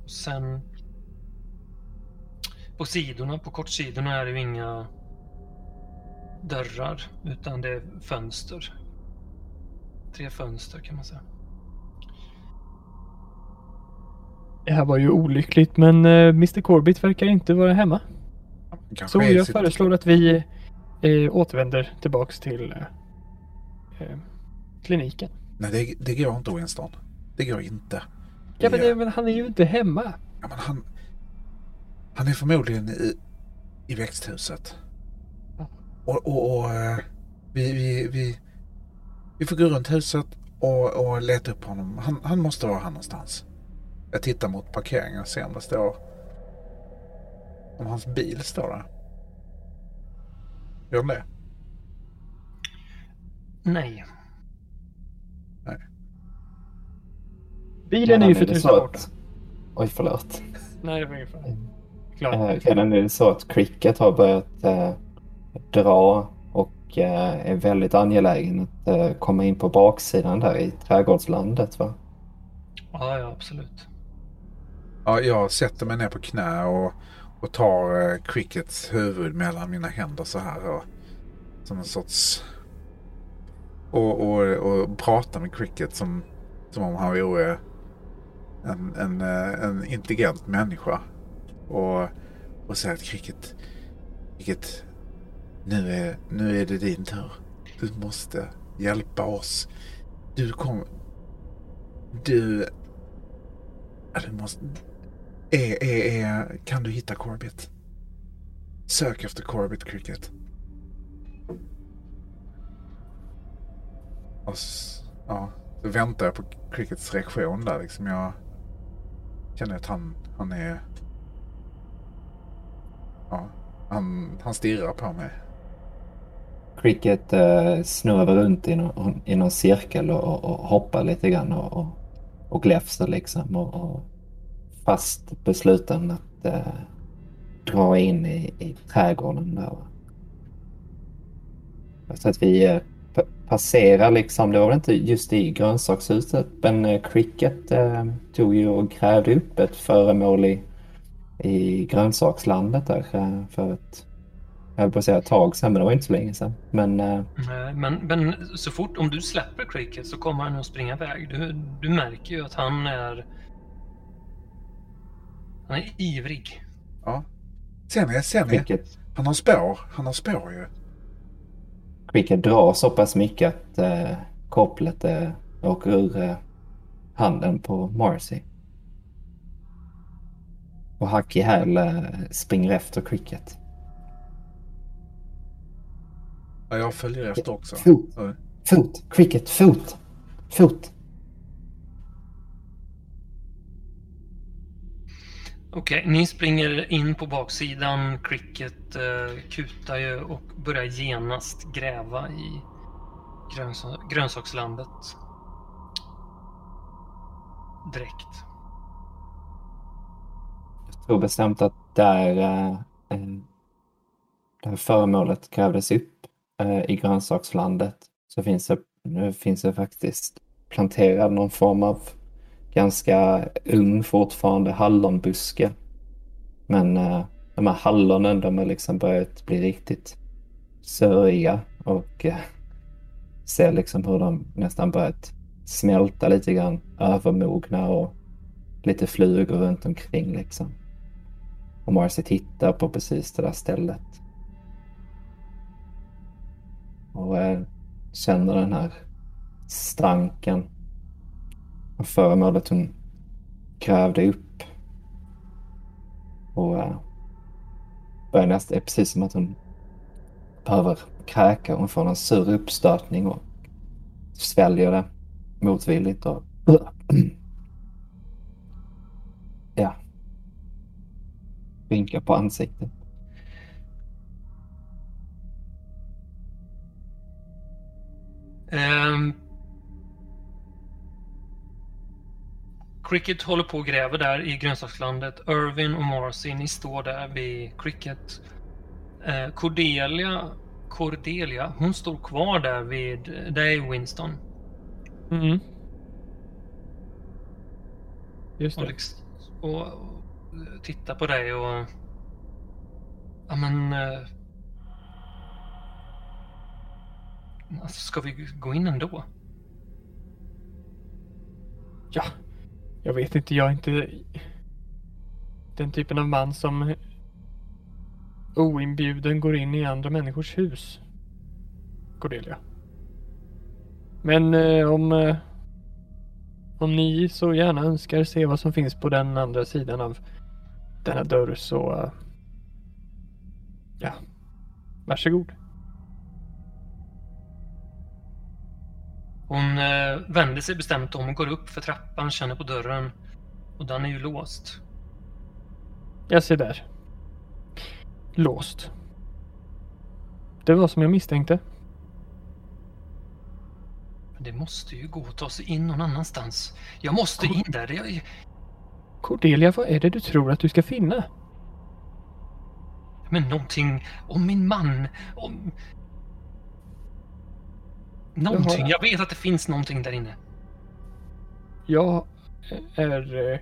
Och sen på sidorna, på kortsidorna är det ju inga dörrar utan det är fönster. Tre fönster kan man säga. Det här var ju olyckligt men eh, Mr Corbett verkar inte vara hemma. Kanske Så jag sitt- föreslår att vi eh, återvänder tillbaks till eh, eh, kliniken. Nej, det, det går inte Winston. Det går inte. Ja men, det, men han är ju inte hemma. Ja, men han, han är förmodligen i, i växthuset. Ja. Och, och, och eh, vi, vi, vi, vi får gå runt huset och, och leta upp honom. Han, han måste vara här någonstans. Jag tittar mot parkeringen och ser om det står... Om hans bil står där. Gör den det? Nej. Bilen är ju för tusan borta. Oj, förlåt. Nej det var ingen fara. Klart. Eh, Redan är det så att Cricket har börjat eh, dra och eh, är väldigt angelägen att eh, komma in på baksidan där i trädgårdslandet. Va? Ja, ja, absolut. Ja, jag sätter mig ner på knä och, och tar eh, Crickets huvud mellan mina händer så här. Och, som en sorts... Och, och, och pratar med Cricket som, som om han vore en, en, eh, en intelligent människa. Och, och säger att Cricket, Cricket nu, är, nu är det din tur. Du måste hjälpa oss. Du kommer... Du... Ja, Du måste... Är, är, är, kan du hitta Corbett? Sök efter Corbett Cricket. Och så, ja, så väntar jag på Crickets reaktion där liksom. Jag känner att han, han är... Ja, han, han stirrar på mig. Cricket eh, snurrar runt i någon, i någon cirkel och, och, och hoppar lite grann och, och, och gläfser liksom. Och, och fast besluten att eh, dra in i, i trädgården där. Så att vi eh, passerar liksom, det var väl inte just i grönsakshuset, men eh, Cricket eh, tog ju och grävde upp ett föremål i, i grönsakslandet där eh, för ett, jag höll på att säga ett tag sedan, men det var inte så länge sedan. Men eh, Nej, Men, men så fort om du släpper Cricket så kommer han att springa iväg. Du, du märker ju att han är... Han är ivrig. Ja. Ser ni? Ser ni? Cricket, Han har spår. Han har spår ju. Cricket drar så pass mycket att eh, kopplet eh, åker ur eh, handen på Marcy. Och Hack i häl eh, springer efter Cricket. Ja, jag följer efter också. Fot, fot, Cricket, fot, fot. Okej, ni springer in på baksidan. Cricket eh, kutar ju och börjar genast gräva i gröns grönsakslandet. Direkt. Jag tror bestämt att där, eh, eh där föremålet grävdes upp eh, i grönsakslandet så finns det, nu finns det faktiskt planterad någon form av ganska ung fortfarande hallonbuske. Men eh, de här hallonen de har liksom börjat bli riktigt sörja. och eh, ser liksom hur de nästan börjat smälta lite grann, övermogna och lite flugor runt omkring liksom. Och Marcy tittar på precis det där stället. Och eh, känner den här stanken föremålet hon grävde upp. Och uh, börjar nästan, precis som att hon behöver kräka. Hon får en sur uppstötning och sväljer det motvilligt. Och, ja. Vinkar på ansiktet. Um, Cricket håller på och gräver där i grönsakslandet. Irvin och Marcy, ni står där vid Cricket. Eh, Cordelia, Cordelia, hon står kvar där vid dig Winston. Mm. Just det. och, och tittar på dig och... Ja men... Eh, alltså, ska vi gå in ändå? Ja, jag vet inte. Jag är inte den typen av man som oinbjuden går in i andra människors hus. Cordelia. Men eh, om, eh, om ni så gärna önskar se vad som finns på den andra sidan av denna dörr så... eh, ja, varsågod. Hon eh, vänder sig bestämt om och går upp för trappan, känner på dörren. Och den är ju låst. Jag ser där. Låst. Det var som jag misstänkte. Men det måste ju gå att ta sig in någon annanstans. Jag måste in där. Jag, Cordelia, vad är det du tror att du ska finna? men någonting om min man. Om... Någonting. Jag vet att det finns någonting där inne. Jag är eh,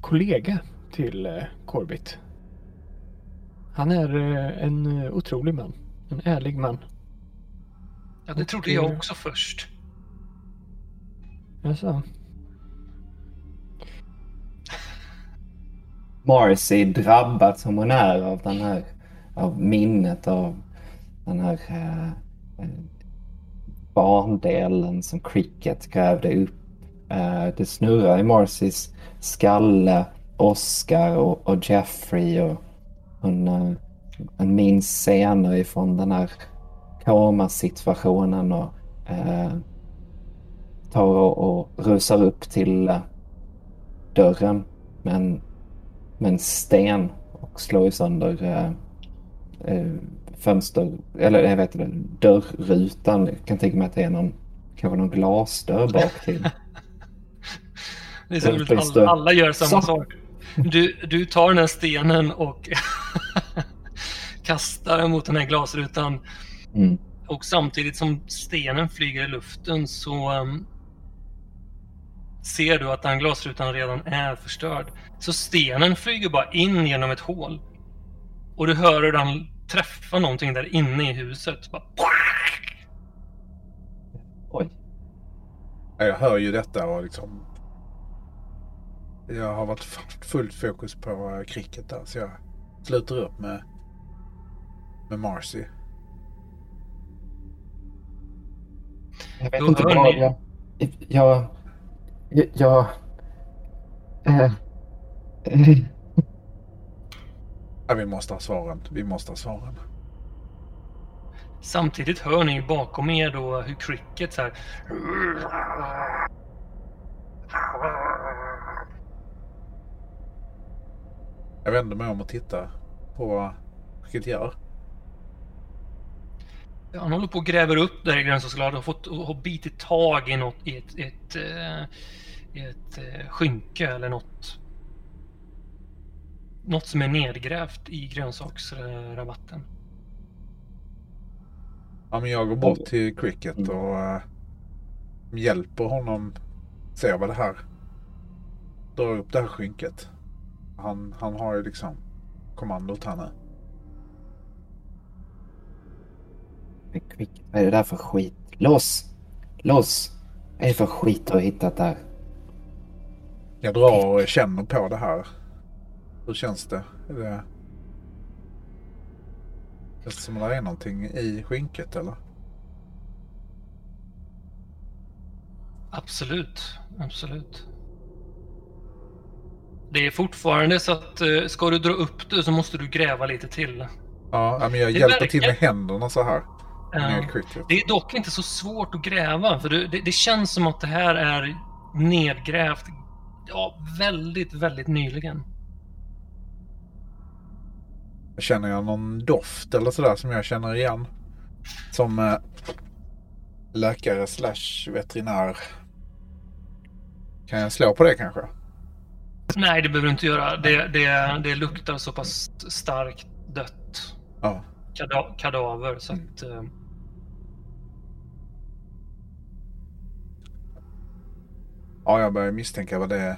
kollega till eh, Corbett. Han är eh, en otrolig man. En ärlig man. Ja, det trodde jag också först. Jaså? Marcy drabbad som hon är av den här av minnet av den här eh, barndelen bandelen som Cricket grävde upp. Eh, det snurrar i Marcys skalle, Oscar och, och Jeffrey och hon, hon eh, minns scener ifrån den här komasituationen och eh, tar och, och rusar upp till eh, dörren men med en sten och slår ju sönder eh, eh, fönster, eller jag vet inte, dörrrutan. Jag kan tänka mig att det är någon, kanske någon glasdörr bak till. Det är så roligt alla, alla gör samma Så. sak. Du, du tar den här stenen och kastar den mot den här glasrutan. Mm. Och samtidigt som stenen flyger i luften så um, ser du att den glasrutan redan är förstörd. Så stenen flyger bara in genom ett hål. Och du hör hur den träffar någonting där inne i huset. Bara, Oj. Ja, Jag hör ju detta och liksom... Jag har varit fullt fokus på cricket där så jag slutar upp med, med Marcy. Jag vet Då inte vad jag... Jag... Jag... jag eh, Ja, vi måste ha svaren. Vi måste ha svaren. Samtidigt hör ni bakom er då hur cricket så här... Jag vänder mig om och tittar på vad cricket gör. Han håller på och gräver upp där i grönsaksglaset och fått och har bitit tag i något i ett, ett, eh, i ett eh, skynke eller något. Något som är nedgrävt i grönsaksrabatten. Ja, men jag går bort till cricket Mm. och uh, hjälper honom se vad det här... Drar upp det här skynket. Han, han har ju liksom kommandot här nu. Vad är det där för skit? Loss! Loss! Vad är det för skit du har hittat där? Jag drar och känner på det här. Hur känns det? Är det... Känns det som att det är någonting i skynket eller? Absolut, absolut. Det är fortfarande så att eh, ska du dra upp det så måste du gräva lite till. Ja, men jag Det hjälper till med verkar- händerna så här. Det är dock inte så svårt att gräva för det, det, det känns som att det här är nedgrävt ja, väldigt, väldigt nyligen. Känner jag någon doft eller sådär som jag känner igen? Som eh, läkare slash veterinär. Kan jag slå på det kanske? Nej, det behöver du inte göra. Det, det, det luktar så pass starkt dött Ja. kada kadaver så att... eh, Ja, jag börjar misstänka vad det är.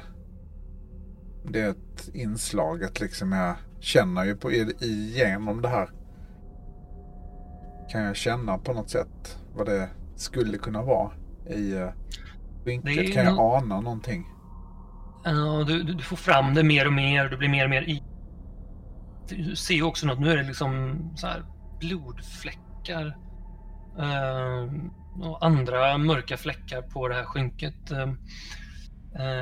Det är ett inslaget liksom. Jag känner ju på, igenom det här. Kan jag känna på något sätt vad det skulle kunna vara i uh, är Kan jag ana någonting? Ja, du, du får fram det mer och mer. Du blir mer och mer i. Du ser också något. Nu är det liksom så här blodfläckar. eh, och andra mörka fläckar på det här skynket. Eh,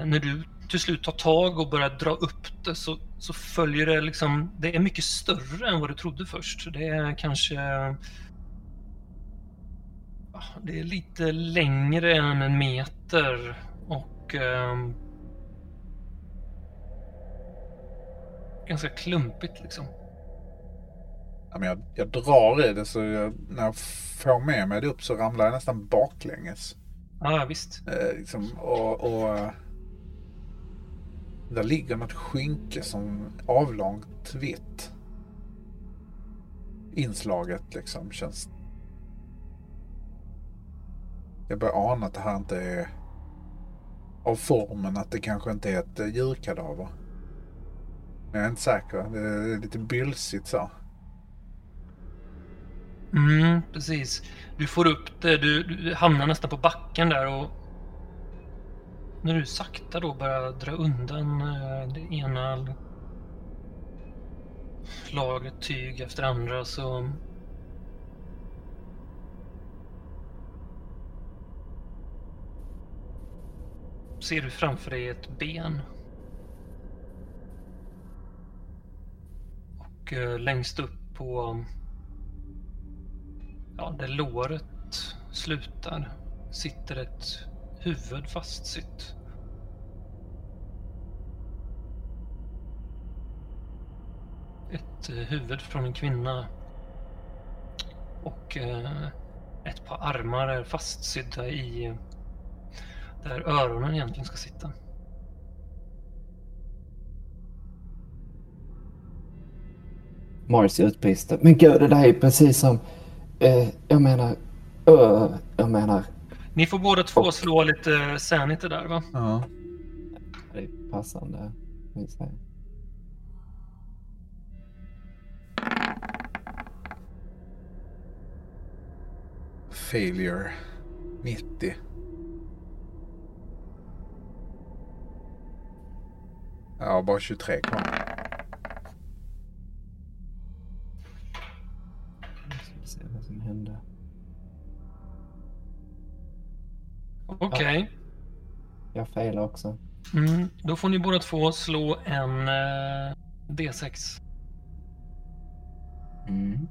när du till slut tar tag och börjar dra upp det så, så följer det liksom. Det är mycket större än vad du trodde först. Det är kanske. ja, Det är lite längre än en meter och ehm, ganska klumpigt liksom. Ja, men jag, jag drar i det så jag, när jag får med mig det upp så ramlar jag nästan baklänges. Ja, visst. Eh, liksom, och, och eh, där ligger något skynke som avlångt vitt. Inslaget liksom känns... Jag börjar ana att det här inte är av formen, att det kanske inte är ett eh, djurkadaver. Men jag är inte säker. Det är lite bylsigt så. Mm, precis. Du får upp det, du, du hamnar nästan på backen där och när du sakta då börjar dra undan eh, det ena lagret tyg efter andra så ser du framför dig ett ben. Och eh, längst upp på ja, där låret slutar sitter ett huvud fastsytt. Ett eh, huvud från en kvinna. Och eh, ett par armar är fastsydda i där öronen egentligen ska sitta. Marcy utbrister. Men gud, det där är precis som... Eh, jag menar... Ö, jag menar... Ni får båda två slå lite sanity där va? Ja. Det är passande. Failure. 90. Ja, bara 23 kvar. Okej. Jag failar också. Mm, då får ni båda två slå en eh, D6. Mm.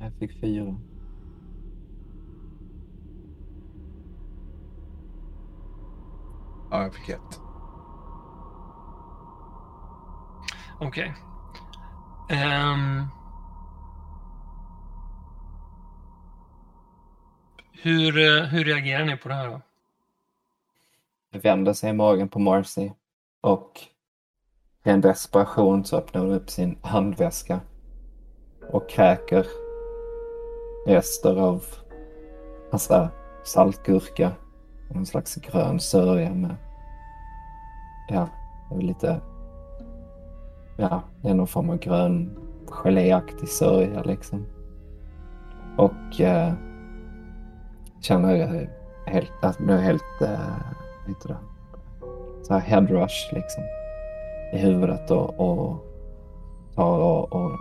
Jag fick fyra. Ja, jag fick ett. Okej. Ehm. hur, eh, hur reagerar ni på det här då? Det vänder sig i magen på Marcy och i en desperation så öppnar hon upp sin handväska och kräker rester av massa saltgurka och en slags grön sörja med ja, lite ja, det är någon form av grön geléaktig sörja liksom. Och eh, känner jag helt, alltså, att blir helt, eh, vad heter det, så här headrush liksom i huvudet och, och tar och, och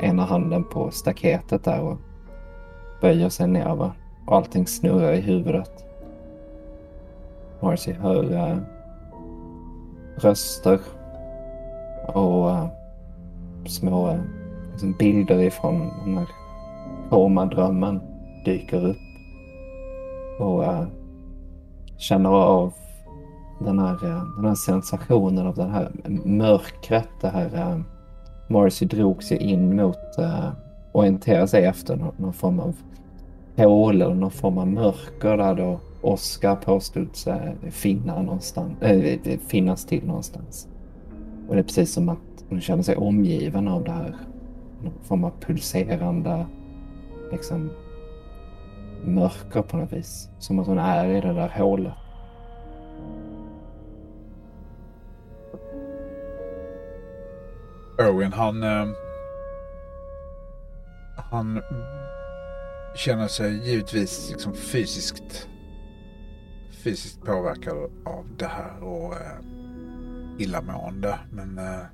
ena handen på staketet där och böjer sig ner va? och allting snurrar i huvudet. Marcy hör eh, röster och eh, små eh, liksom bilder ifrån den här komadrömmen dyker upp och eh, känner av den här, eh, den här sensationen av det här mörkret, det här eh, Morrissey drog sig in mot, uh, orientera sig efter någon, någon form av hål eller någon form av mörker där då Oskar påstod sig finna någonstans, äh, finnas till någonstans. Och det är precis som att hon känner sig omgiven av det här. Någon form av pulserande liksom, mörker på något vis. Som att hon är i det där hålet. Owen han... Eh, han känner sig givetvis liksom fysiskt fysiskt påverkad av det här och eh, illamående. Men eh,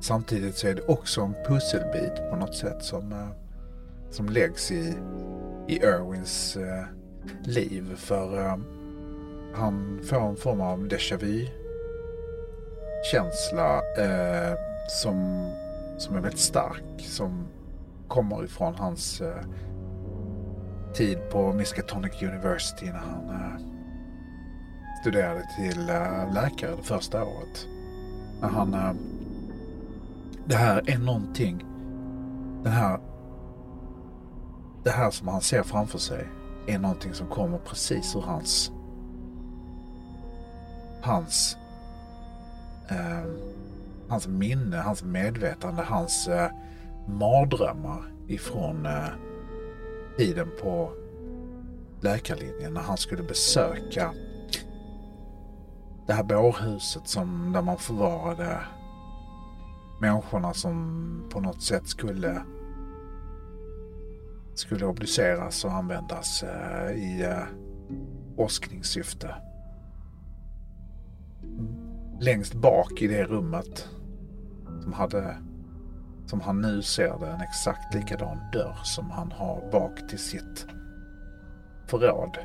samtidigt så är det också en pusselbit på något sätt som, eh, som läggs i, i Irwins eh, liv. För eh, han får en form av déjà vu känsla eh, som, som är väldigt stark. Som kommer ifrån hans eh, tid på Miskatonic University när han eh, studerade till eh, läkare det första året. När han... Eh, det här är någonting. Den här... Det här som han ser framför sig är någonting som kommer precis ur hans... Hans... Eh, hans minne, hans medvetande, hans eh, mardrömmar ifrån eh, tiden på läkarlinjen när han skulle besöka det här bårhuset som, där man förvarade människorna som på något sätt skulle skulle obduceras och användas eh, i eh. Längst bak i det rummet som hade som han nu ser det en exakt likadan dörr som han har bak till sitt förråd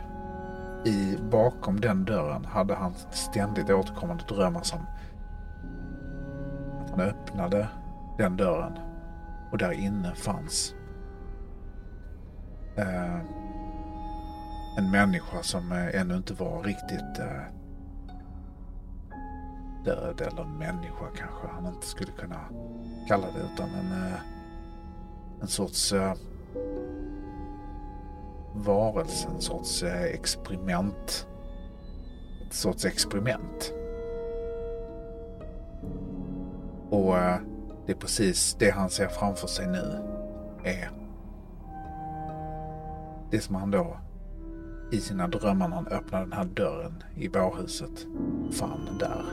i, bakom den dörren hade han ständigt återkommande drömmar som att han öppnade den dörren och där inne fanns eh, en människa som eh, ännu inte var riktigt eh, död eller människa kanske han inte skulle kunna kalla det utan en, eh, en sorts eh, varelse, en sorts eh, experiment. Ett sorts experiment. Och eh, det är precis det han ser framför sig nu är det som han då i sina drömmar när han öppnade den här dörren i bårhuset fann där.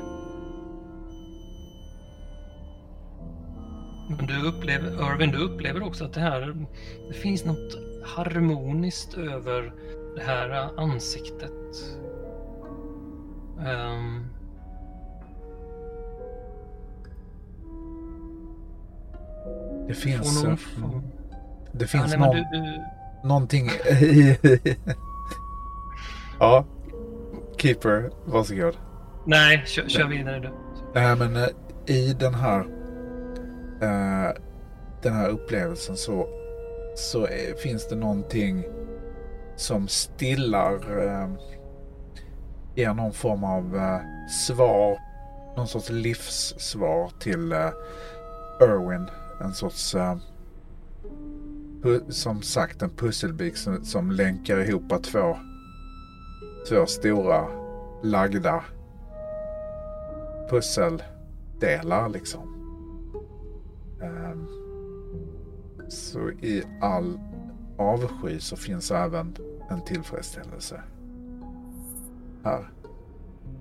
Men du upplever, Irvin, du upplever också att det här, det finns något harmoniskt över det här ansiktet. Um... Det finns... Någon... Mm. Det finns ja, någon, du, du... någonting i... ja. Keeper, varsågod. Nej, kör, kör vidare du. Nej, men eh, i den här... Uh, den här upplevelsen så så är, finns det någonting som stillar, eh, ger någon form av eh, svar, någon sorts livssvar till eh, Irwin. En sorts, eh, som sagt en pusselbit som, som länkar ihop två, två stora lagda pusseldelar liksom. Um, så i all avsky så finns även en tillfredsställelse här.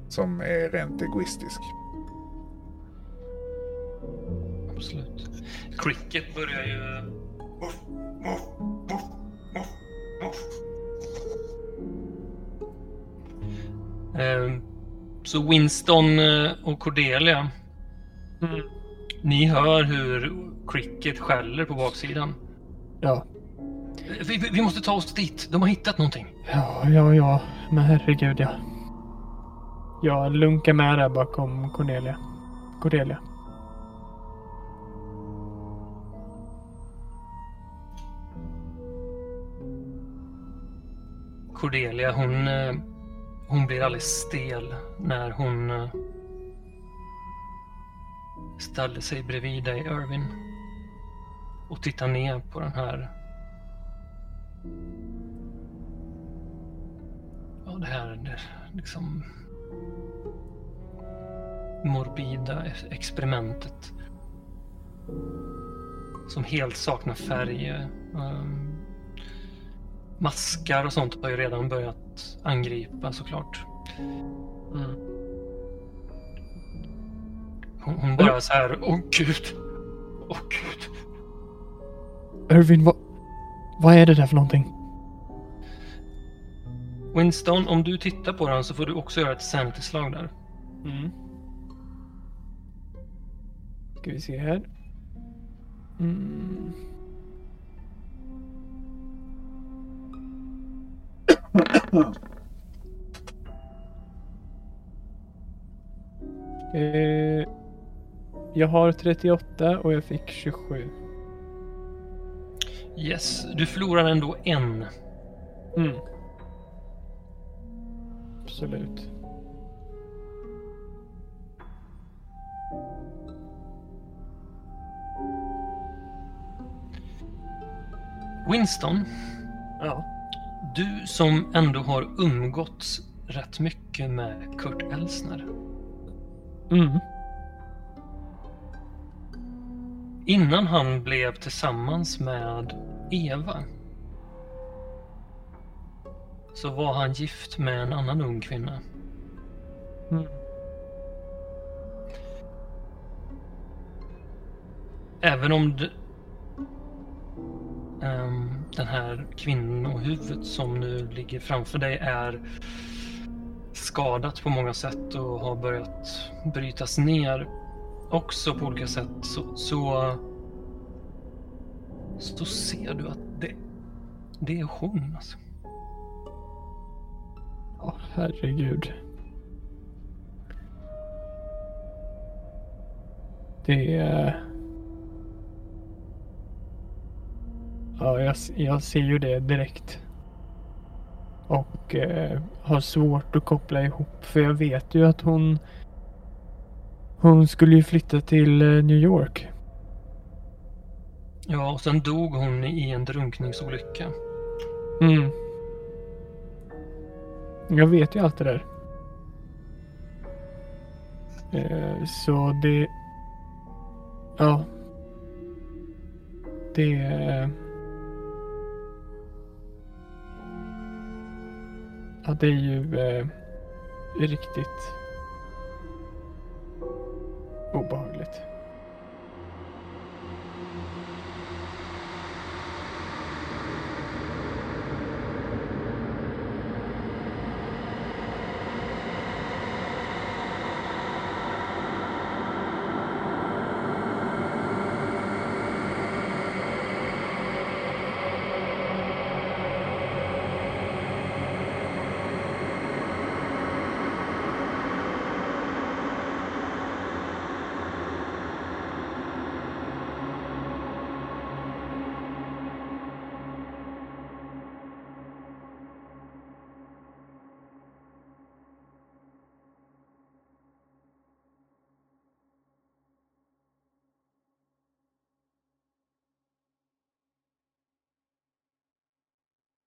Som är rent egoistisk. Absolut. Cricket börjar ju... Ehm, så Winston eh, och Cordelia. Mm. Ni hör hur Cricket skäller på baksidan. Ja. Vi, vi, måste ta oss dit. De har hittat någonting. Ja, ja, ja. Men herregud, ja. Jag lunkar med där bakom Cornelia. Cordelia. Cordelia, hon, eh, hon blir alldeles stel när hon ställer sig bredvid dig, Irvin. Och tittar ner på den här... Ja, det här det, liksom... Morbida experimentet. Som helt saknar färg. Ehm, maskar och sånt har ju redan börjat angripa såklart. Mm. Hon, hon bara så här, åh gud. Åh gud. Irvin, vad, vad är det där för någonting? Winston, om du tittar på den så får du också göra ett sanity-slag där. Mm. Ska vi se här. Mm. Eh, jag har 38 och jag fick 27. Yes, du förlorar ändå en. Mm. Absolut. Winston, Ja. du som ändå har umgåtts rätt mycket med Kurt Elsner. Mm. Innan han blev tillsammans med Eva så var han gift med en annan ung kvinna. Mm. Även om det, um, den här kvinnohuvudet som nu ligger framför dig är skadat på många sätt och har börjat brytas ner också på olika sätt så, så, så ser du att det, det är hon. Alltså. Ja, herregud. Det är... Ja, jag, jag ser ju det direkt. Och eh, har svårt att koppla ihop för jag vet ju att hon hon skulle ju flytta till eh, New York. Ja, och sen dog hon i en drunkningsolycka. Mm. Jag vet ju allt det där. Eh, så det... Ja. Det... eh, Ja, det är ju eh, riktigt obehagligt.